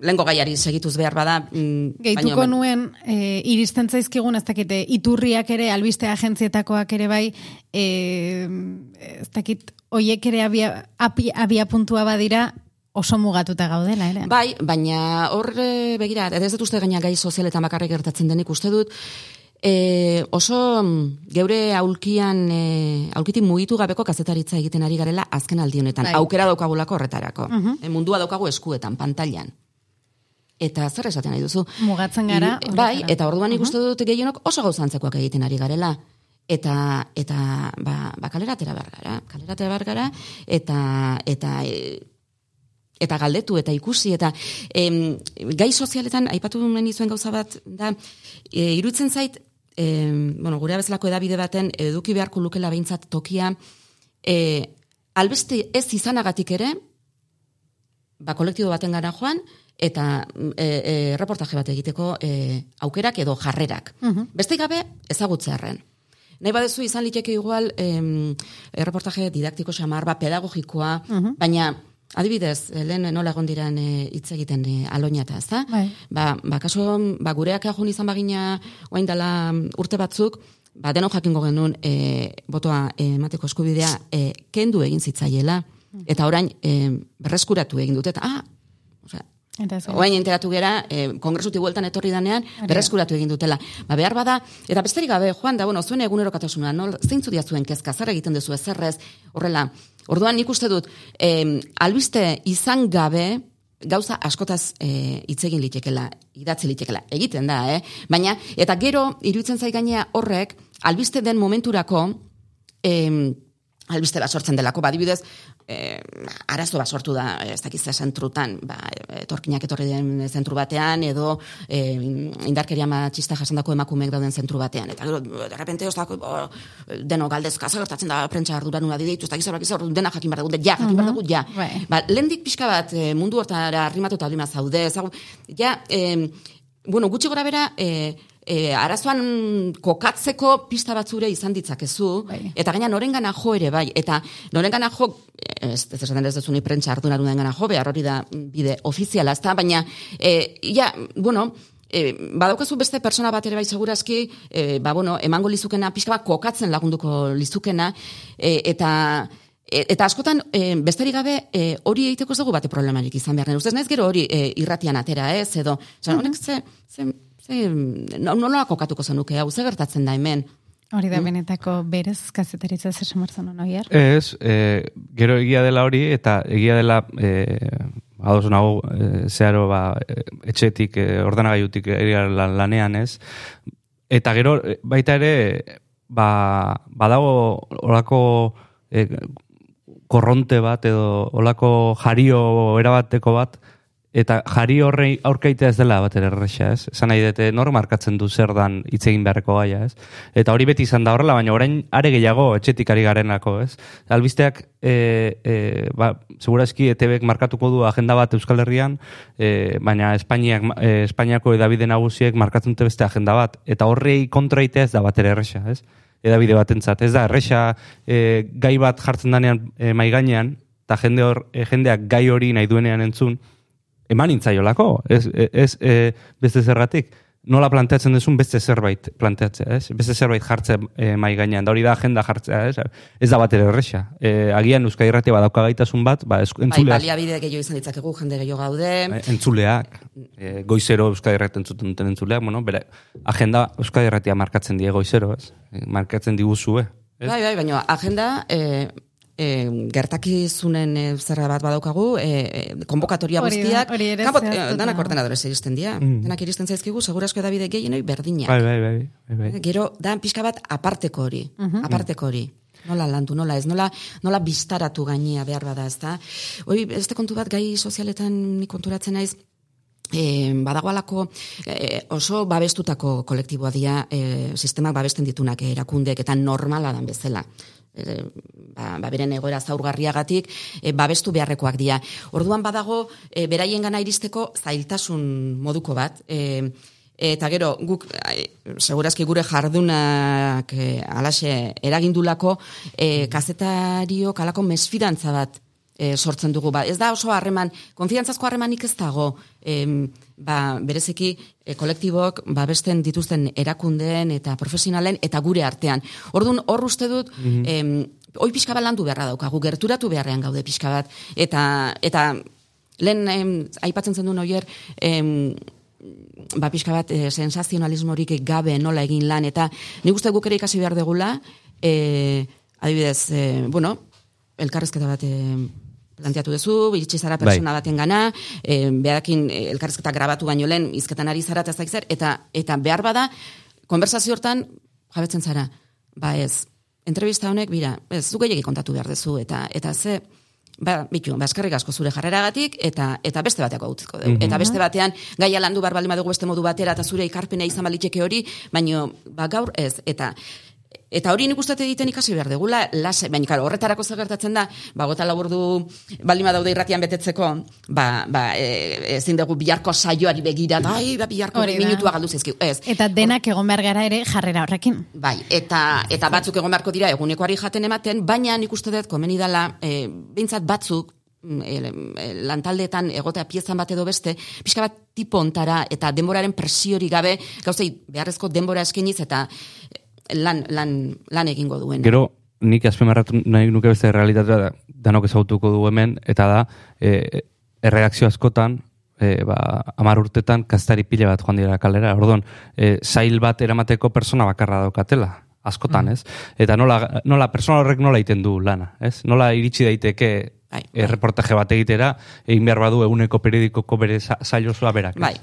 lehenko gaiari segituz behar bada. mm, Gehituko baina- nuen, e, iristen zaizkigun, ez dakite, iturriak ere, albiste agentzietakoak ere bai, e, ez dakit, oiek ere abia, api, abia puntua badira, oso mugatuta gaudela, ere. Bai, baina hor begira, ez dut uste gaina gai sozialetan bakarrik gertatzen denik uste dut, e, oso mm, geure aulkian, e, aulkitik mugitu gabeko kazetaritza egiten ari garela azken aldi honetan. Bai. Aukera daukagulako horretarako. E, mundua daukagu eskuetan, pantailan. Eta zer esaten nahi duzu? Mugatzen gara Iru- Bai, eta orduan ikuste dut gehienok oso gauzantzekoak egiten ari garela. Eta, eta ba, ba kalera atera behar gara, kalera atera behar gara, eta, eta e, eta galdetu eta ikusi eta em, gai sozialetan aipatu nahi nizuen gauza bat da e, irutzen zait em, bueno, gure bezalako edabide baten eduki beharko lukela behintzat tokia e, albeste ez izanagatik ere ba, kolektibo baten gara joan, eta e, e, reportaje bat egiteko e, aukerak edo jarrerak. Beste gabe ezagutzearren. Nahi badezu izan liteke igual em, e, reportaje didaktiko xamar, ba, pedagogikoa, baina adibidez, e, lehen nola egon diran e, hitz egiten e, aloinata, ez da? Bai. Ba, ba kaso, ba, gureak ajun izan bagina oain dela urte batzuk, ba, denok jakingo genuen e, botoa e, emateko eskubidea e, kendu egin zitzaiela, eta orain e, berreskuratu egin dute, eta, ah, osea, Oain enteratu gera, eh, kongresuti bueltan etorri danean, berreskuratu egin dutela. Ba, behar bada, eta besterik gabe, joan da, bueno, zuen egunerokatasuna, no? zeintzu dia zuen kezka, zer egiten duzu ezerrez, horrela. Orduan nik uste dut, eh, albiste izan gabe, gauza askotaz eh, hitz egin litekela, idatzi litekela, egiten da, eh? Baina, eta gero, iruditzen zai gainea horrek, albiste den momenturako, em, albiste bat sortzen delako, badibidez, eh, arazo bat sortu da, ez dakiz ze zentrutan, ba, etorkinak etorri den zentru batean, edo eh, indarkeria matxista jasandako emakumeek dauden zentru batean. Eta gero, de repente, ez dako, bo, deno galdezka, gertatzen da prentsa arduran una dideitu, ez dakiz izan, dena jakin behar dugu, ja, jakin behar dugu, ja. Bai. Ba, lehendik pixka bat eh, mundu hortara arrimatuta alima zaude, ezagu, ja, eh, bueno, gutxi gora bera, eh, e, arazoan kokatzeko pista batzure izan ditzakezu, Bai. eta gaina norengana jo ere bai, eta norengana jo, ez, ez esaten ez duzu ni prentsa ardunarun gana jo, behar hori da bide ofiziala, ezta, baina, e, ja, bueno, e, badaukazu beste persona bat ere bai segurazki, e, ba, bueno, emango lizukena, pixka bat kokatzen lagunduko lizukena, e, eta e, eta askotan, e, besterik gabe, e, hori egiteko ez dugu bate problemarik izan behar. Ustez naiz gero hori e, irratian atera, ez, edo, oza, honek ze, ze, no, nola kokatuko zenuke, hau, ze gertatzen da hemen, Hori da benetako berez kazetaritza zer samartzen hon oier. Ez, e, gero egia dela hori, eta egia dela, e, ados nago, e, zeharo, ba, etxetik, e, ordenagaiutik lan- lanean, ez? Eta gero, baita ere, ba, badago olako e, korronte bat edo olako jario erabateko bat, eta jari horrei aurkaitea ez dela bat erresa, ez? Esan nahi dute nor markatzen du zer dan hitz egin beharreko gaia, ez? Eta hori beti izan da horrela, baina orain are gehiago etxetik ari garenako, ez? Albisteak, e, e, ba, segurazki ETBek markatuko du agenda bat Euskal Herrian, e, baina Espainiak, e, Espainiako edabide nagusiek markatzen dute beste agenda bat, eta horrei kontraitea ez da bat erresa, ez? edabide batentzat. Ez da, erresa e, gai bat jartzen danean e, mai gainean, eta jende hor, jendeak gai hori nahi duenean entzun, eman intzaiolako, ez, ez e, beste zergatik. Nola planteatzen duzun beste zerbait planteatzea, ez? Beste zerbait jartzea e, mai gainean, da hori da agenda jartzea, ez? Ez da bat ere erresa. E, agian Euskal Irratia badauka gaitasun bat, ba, Bai, entzuleak, baliabide gehiago izan ditzakegu, jende gehiago gaude. Bai, entzuleak, e, goizero Euskal Irratia entzuten duten entzuleak, bueno, bere, agenda Euskal Irratia markatzen die goizero, ez? E, Markatzen diguzue, ez? Bai, bai, baina agenda e, e, gertakizunen e, zerra bat badaukagu, e, e, konbokatoria Hori guztiak, hori ere kanpot- e, danak ordenadorez iristen dira. Danak iristen zaizkigu, segurasko edabide gehienoi berdinak. Bai, bai, bai, bai, bai. Gero, da pixka bat aparteko hori, aparteko hori. Nola landu, nola ez, nola, nola biztaratu gainea behar bada, ez da. Hoi, beste kontu bat gai sozialetan ni konturatzen naiz, E, badagoalako e, oso babestutako kolektiboa dira e, sistemak babesten ditunak erakundek eta normala dan bezala. E, ba, ba, beren egoera zaurgarriagatik e, babestu beharrekoak dira. Orduan badago e, beraien gana iristeko zailtasun moduko bat. E, Eta gero, guk, segurazki gure jardunak e, alaxe eragindulako, e, kazetariok alako mesfidantza bat e, sortzen dugu. Ba, ez da oso harreman, konfidantzazko harremanik ez dago, em, ba, bereziki e, kolektibok babesten dituzten erakundeen eta profesionalen eta gure artean. Orduan, hor uste dut, em, hoi pixka bat landu beharra daukagu, gerturatu beharrean gaude pixka bat, eta, eta lehen em, aipatzen zen duen oier, em, ba, pixka bat e, sensazionalismorik gabe nola egin lan, eta nik uste guk ere ikasi behar degula, e, adibidez, e, bueno, elkarrezketa bat e, planteatu duzu, iritsi zara persona baten gana, e, beharakin e, elkarrezketa grabatu baino lehen, izketan ari zara eta zer, eta, eta behar bada, konversazio hortan, jabetzen zara, ba ez, entrevista honek, bira, ez, zu gehiagik kontatu behar duzu, eta, eta ze, ba, bitu, ba, eskerrik asko zure jarreragatik, eta, eta beste bateako utziko dugu. Eta beste batean, gaia landu bar baldin badugu beste modu batera, eta zure ikarpena izan baliteke hori, baino, ba, gaur ez, eta, Eta hori nik uste egiten ikasi behar degula, lase, baina claro, horretarako zer gertatzen da, ba, gota laburdu baldin badaude irratian betetzeko, ba, ba, e, ezin dugu biharko saioari begira, ai, ba, biharko minutua galdu zaizkigu. Ez, Eta denak egon behar gara ere jarrera horrekin. Bai, eta, eta batzuk egon beharko dira egunekoari jaten ematen, baina nik uste dut komeni dela, e, behintzat batzuk, mm, e, e, lantaldeetan egotea piezan bat edo beste, pixka bat tipo ontara eta denboraren presiori gabe, gauzei beharrezko denbora eskeniz eta lan, lan, lan egingo duen. Gero, nik azpimarratu nahi nuke beste realitatea da, danok ezagutuko du hemen, eta da, e, erreakzio askotan, e, ba, amar urtetan kastari pila bat joan dira kalera. Orduan, e, zail bat eramateko persona bakarra daukatela, askotan, ez? Eta nola, nola, persona horrek nola egiten du lana, ez? Nola iritsi daiteke Bai, e, reportaje bat egitera, egin behar badu eguneko periodikoko bere zail osoa berak. ez? Bai.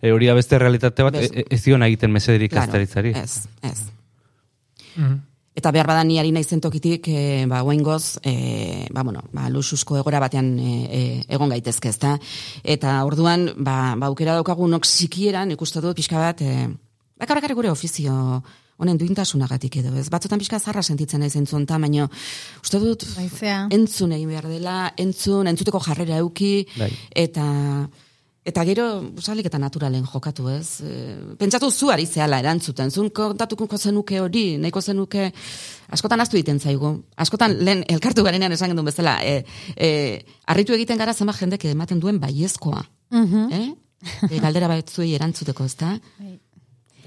E, hori da beste realitate bat, Bez- e, ez diona egiten mesederik Claro, kastaritzari. Ez, ez. Eta behar badan niari naizen tokitik, e, ba, goz, e, ba, bueno, ba, luxusko egora batean e, e, egon gaitezke, ezta? Eta orduan, ba, ba aukera daukagu nok sikieran, ikustu dut pixka bat, e, bakar bakar gure ofizio honen duintasunagatik edo, ez? Batzutan pixka zarra sentitzen naiz entzun, ta, baino, uste dut, Baizea. entzun egin behar dela, entzun, entzuteko jarrera euki, Bai. eta eta gero usalik eta naturalen jokatu, ez? E, pentsatu zu ari zehala erantzuten, zun kontatuko zenuke hori, nahiko zenuke, askotan astu egiten zaigu. Askotan lehen elkartu garenean esan gendun bezala, e, e, arritu egiten gara zema jendek ematen duen baiezkoa. Mhm. Eh? e, galdera batzuei erantzuteko, ezta?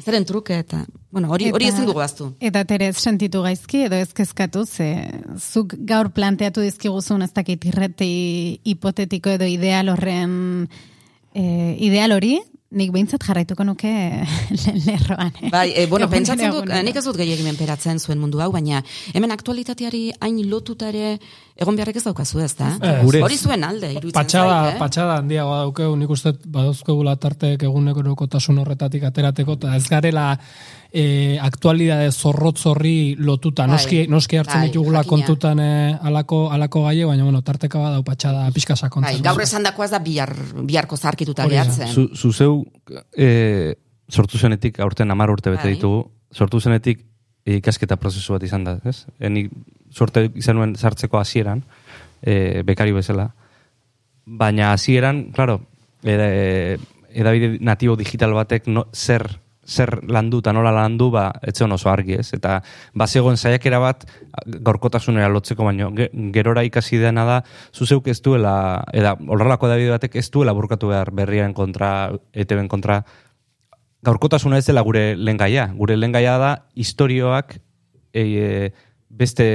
Zeren truke eta, bueno, hori, hori ezin dugu aztu. Eta terez sentitu gaizki edo ez kezkatu, ze zuk gaur planteatu dizkiguzun ez dakit irreti hipotetiko edo ideal horren e, ideal hori, nik behintzat jarraituko nuke lerroan. Eh? Bai, e, bueno, pentsatzen dut, egunero. nik ez dut gehiagimen peratzen zuen mundu hau, baina hemen aktualitateari hain lotuta ere egon beharrek ez daukazu ez da? Ez. Gure- Hori zuen alde, iruditzen Patxada, zait, eh? patxada handiagoa daukeu, nik uste badauzkegula tartek egunerokotasun horretatik aterateko, eta ez garela e, aktualidade zorrotz horri lotuta, Bai, noski, noski hartzen bai, ditugula jakina. kontutan e, alako, alako gaie, baina bueno, tarteka badau patxada pixka Bai, sakontzen. gaur esan dakoaz da bihar, biharko zarkituta gehatzen. Zu, zu zeu, e, sortu zenetik, aurten amar urte bete Bai. ditugu, sortu zenetik ikasketa prozesu bat izan da, ez? Eni sorte izan nuen sartzeko hasieran, e, bekari bezala, baina hasieran, claro, eda, edabide natibo digital batek no, zer zer landu eta nola landu, ba, etzeon oso argi ez. Eta bazegoen saiakera bat gaurkotasunera lotzeko, baino ge- gerora ikasi dena da, zuzeuk ez duela, eda horrelako edabide batek ez duela burkatu behar berriaren kontra, eteben kontra, gaurkotasuna ez dela gure lengaia. Gure lengaia da historioak e, beste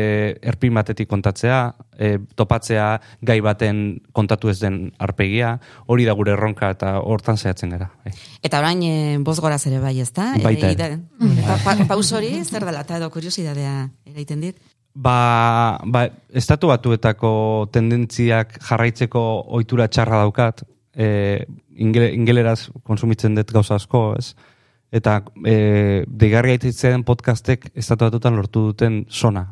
erpin batetik kontatzea, e, topatzea gai baten kontatu ez den arpegia, hori da gure erronka eta hortan zehatzen gara. Bai. Eta orain e, bozgoraz ere bai, ezta? E, Baita ere. ide- Eta pa, paus hori, zer dela, eta edo kuriosidadea eraiten dit? Ba, ba, estatu batuetako tendentziak jarraitzeko ohitura txarra daukat, e, ingele, ingeleraz konsumitzen dut gauza asko, ez? Eta e, deigarria aititzen podcastek estatu batuetan lortu duten sona.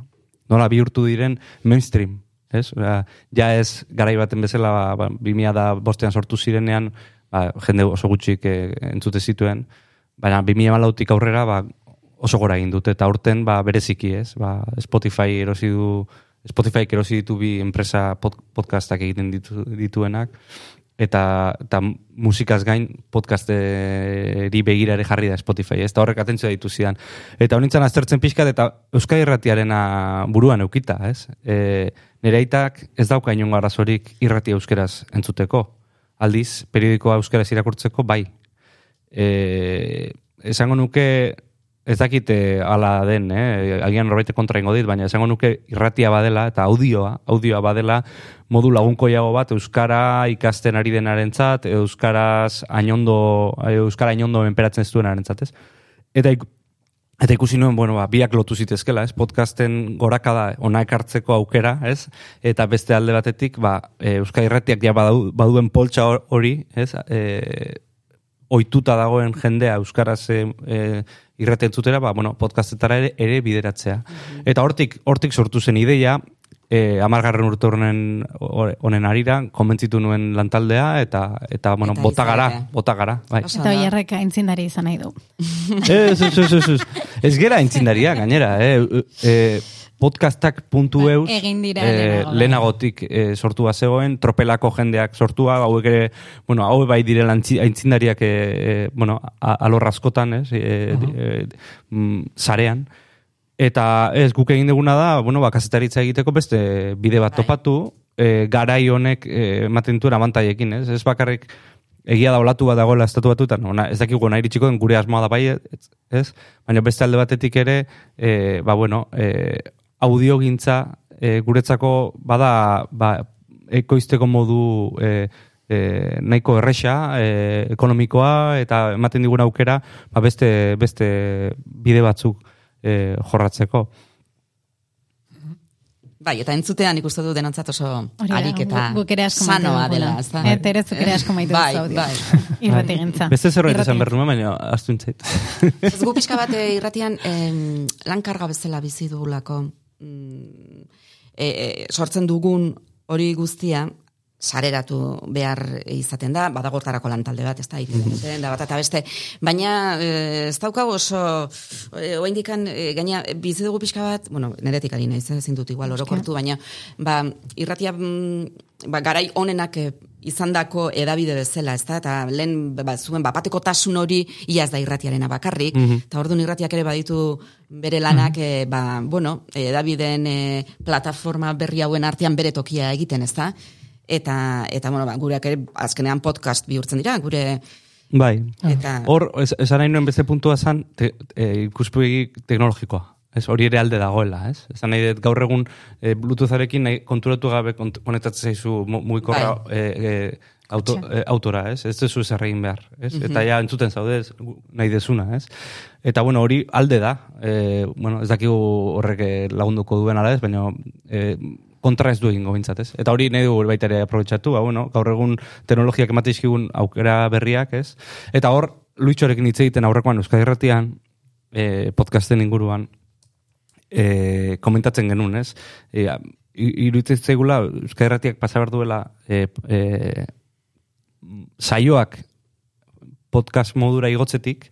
Nola bihurtu diren mainstream, ez? Osea, ja ez garai baten bezala, ba, 2000 da bostean sortu zirenean, ba, jende oso gutxik e, entzute zituen, baina 2000 lautik aurrera, ba, oso gora egin dute, eta aurten ba, bereziki ez, ba, Spotify erosi du, Spotify erosi ditu bi enpresa pod, podcastak egiten ditu, dituenak, eta, eta musikaz gain podcasteri begira ere jarri da Spotify, ez, eta horrek atentzioa ditu zidan. Eta honintzen aztertzen pixkat, eta Euskal Irratiarena buruan eukita, ez? E, nire aitak ez dauka inongo arazorik irrati euskeraz entzuteko. Aldiz, periodikoa euskaraz irakurtzeko, bai. E, esango nuke ez dakite ala den, eh? agian norbait kontra ingo dit, baina esango nuke irratia badela eta audioa, audioa badela modu lagunkoiago bat euskara ikasten ari denarentzat, euskaraz ainondo, euskara ainondo menperatzen ez duenarentzat, ez? Eta Eta ikusi nuen, bueno, ba, biak lotu zitezkela, ez? Podcasten gorakada ona ekartzeko aukera, ez? Eta beste alde batetik, ba, e, Irratiak ja badau, baduen poltsa hor- hori, ez? E, oituta dagoen jendea euskaraz e, e, irraten zutera, ba, bueno, podcastetara ere, ere bideratzea. Eta hortik, hortik sortu zen ideia, e, amargarren urte honen, honen arira, konbentzitu nuen lantaldea, eta, eta bueno, Eta bota gara, bota gara, bai. Eta oierrek aintzindari izan nahi du. Ez, ez, ez, ez, ez. Ez gera intzindaria, gainera, eh? E, podcastak.eus Bai, egin dira bai. lehenagotik eh, sortua zegoen, tropelako jendeak sortua, hauek ere, bueno, hau bai direla aintzindariak eh, eh, bueno, a- alor askotan, ez, eh, eh, mm, sarean, Eta ez, guk egin duguna da, bueno, ba, kazetaritza egiteko beste bide bat Bai. topatu, e, garai honek e, ematen duen abantaiekin, ez? Ez bakarrik egia da olatu bat dagoela estatu batutan, ona, ez dakigu nahi iritsiko gure asmoa da bai, ez? Baina beste alde batetik ere, e, ba, bueno, e, audiogintza e, guretzako bada, ba, ekoizteko modu e, e, nahiko erresa, e, ekonomikoa, eta ematen digun aukera, ba, beste, beste bide batzuk e, jorratzeko. Bai, eta entzutean ikusten du denontzat oso harik eta sanoa dela, ez da? Eta ere zuk ere asko maite Bai, duzu audio. bai. Irratigintza. Beste zerbait esan Irratigintza. behar nuen, baina astu intzait. Ez gu pixka bat eh, irratian em, lankarga bezala bizi dugulako mm, e, e, sortzen dugun hori guztia sareratu behar izaten da, badago hortarako lantalde bat, ez da, iten, da bat eta beste, baina eh, ez daukagu oso, e, oaindikan, e, gaina, bizi dugu pixka bat, bueno, neretik ari naiz, eh, ezin dut igual orokortu, baina, ba, irratia, mm, ba, garai onenak izandako edabide bezala, ez da, eta lehen, ba, zuen, bapateko tasun hori, ia ez da irratiarena bakarrik, eta orduan irratiak ere baditu bere lanak, eh, ba, bueno, edabideen eh, plataforma berri hauen artean bere tokia egiten, ez da? eta, eta bueno, ba, gureak ere azkenean podcast bihurtzen dira, gure Bai. Eta- Hor, esan nahi nuen beste puntua zan, te, e, ikuspegi teknologikoa. Ez, hori ere alde dagoela, ez? Esan nahi dut gaur egun e, Bluetootharekin nahi, konturatu gabe kont konektatzen zaizu mu- mugikorra Bai. e, e, auto, e, autora, ez? Ez duzu zer egin behar, ez? Eta ja entzuten zaude, ez, nahi dezuna, ez? Eta bueno, hori alde da, e, bueno, ez dakigu horrek lagunduko duen ala ez, baina e, kontra ez du egingo bintzat, ez? Eta hori nahi dugu baita ere aprobetsatu, ba, bueno, gaur egun teknologiak emate dizkigun aukera berriak, ez? Eta hor, Luitxorekin hitz egiten aurrekoan Euskadi Irratian, e, podcasten inguruan, e, komentatzen genuen, ez? E, iruditzen zaigula Euskadi Irratiak pasa behar duela e, e, saioak podcast modura igotzetik,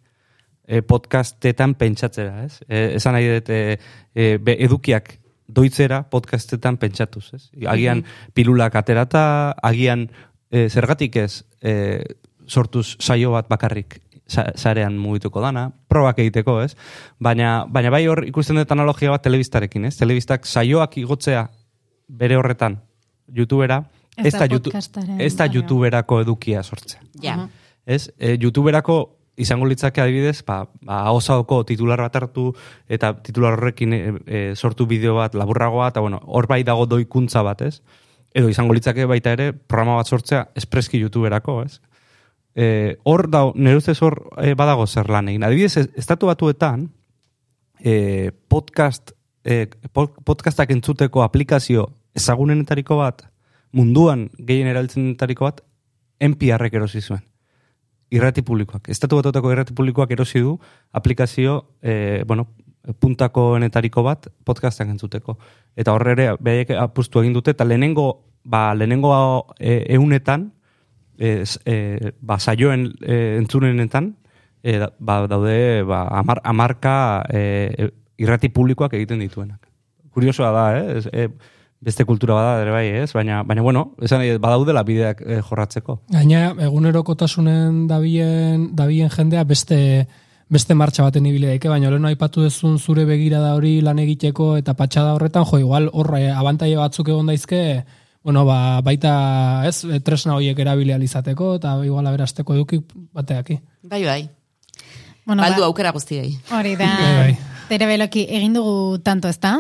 e, podcastetan pentsatzera, ez? E, esan nahi dut, e, e, edukiak doitzera podcastetan pentsatuz, ez? Agian pilulak aterata, agian e, zergatik ez e, sortuz saio bat bakarrik sarean mugituko dana, probak egiteko, ez? Baina, baina bai hor ikusten dut analogia bat telebistarekin, ez? Telebistak saioak igotzea bere horretan YouTubera, Ez da ez da. YouTuberako edukia sortzea. ja. Ez, e, YouTuberako izango litzake adibidez, ba, ba osaoko titular bat hartu eta titular horrekin e, e, sortu bideo bat laburragoa eta bueno, hor bai dago doikuntza bat, ez? Edo izango litzake baita ere programa bat sortzea espreski YouTuberako, ez? E, hor da, nire ustez hor e, badago zer lan egin. Adibidez, ez- estatu batuetan e, podcast e, po- podcastak entzuteko aplikazio ezagunenetariko bat munduan gehien erabiltzenetariko bat NPR-ek erosi zuen irrati publikoak. Estatu batutako irrati publikoak erosi du aplikazio, e, bueno, puntakoenetariko bat podcastak entzuteko. Eta horre ere, behaiek apustu egin dute, eta lehenengo, ba, lehenengo e, eunetan, e, s- e, ba, saioen e, entzunenetan, e, da- ba, daude ba, amar, amarka e, irrati publikoak egiten dituenak. Kuriosoa da, eh? Ez, e, beste kultura bada ere bai, ez? Baina, baina bueno, esan nahi badaudela bideak e, jorratzeko. Gaina, egunerokotasunen dabien, dabien jendea beste beste martxa baten ibile daike, baina lehen aipatu dezun zure begirada hori lan egiteko eta patxada horretan, jo, igual horre abantaile batzuk egon daizke, bueno, ba, baita, ez, tresna horiek erabili izateko eta igual aberasteko eduki bateaki. Bai, bai. Bueno, Baldu ba, aukera guztiei. hori da, Bai, bai. tere beloki, egin dugu tanto, ez da?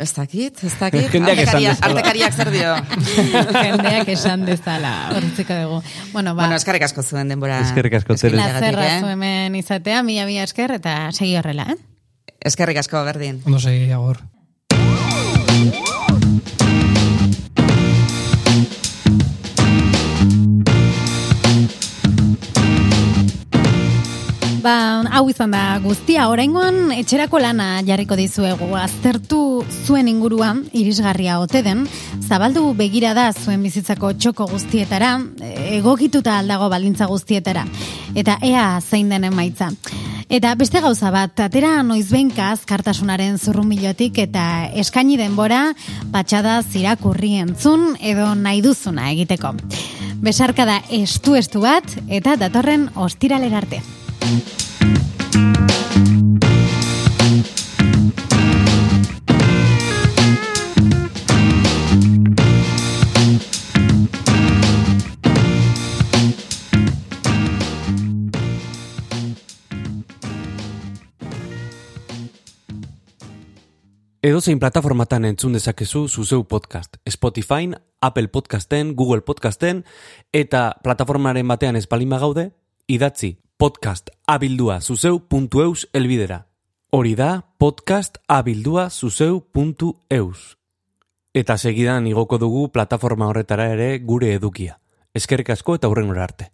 Ez dakit, ez dakit. Jendeak esan dezala. Artekariak zer dio. Jendeak esan dezala, horretziko dugu. Bueno, ba, bueno, eskarrik asko zuen denbora. Eskerrik asko, Tere. eskaintzeagatik, plazerra eh? hemen izatea, mila mila esker, eta segi horrela, eh? Eskerrik asko, berdin. Ondo segi, agor. Ba, hau izan da guztia, oraingoan etxerako lana jarriko dizuegu. Aztertu zuen inguruan, irisgarria ote den, zabaldu begira da zuen bizitzako txoko guztietara, egokituta aldago baldintza guztietara, eta ea zein den emaitza. Eta beste gauza bat, atera noizbenka azkartasunaren zurrumbilotik eta eskaini denbora patxada zirakurri entzun edo nahi duzuna egiteko. Besarka da estu-estu bat eta datorren ostiraler arte. Edozein plataformatan entzun dezakezu zuzeu podcast. Spotify, Apple Podcasten, Google Podcasten, eta plataformaren batean espalima gaude, idatzi podcast abildua zuzeu.eus elbidera. Hori da podcast abildua. Eta segidan igoko dugu plataforma horretara ere gure edukia. Eskerrik asko eta hurren arte.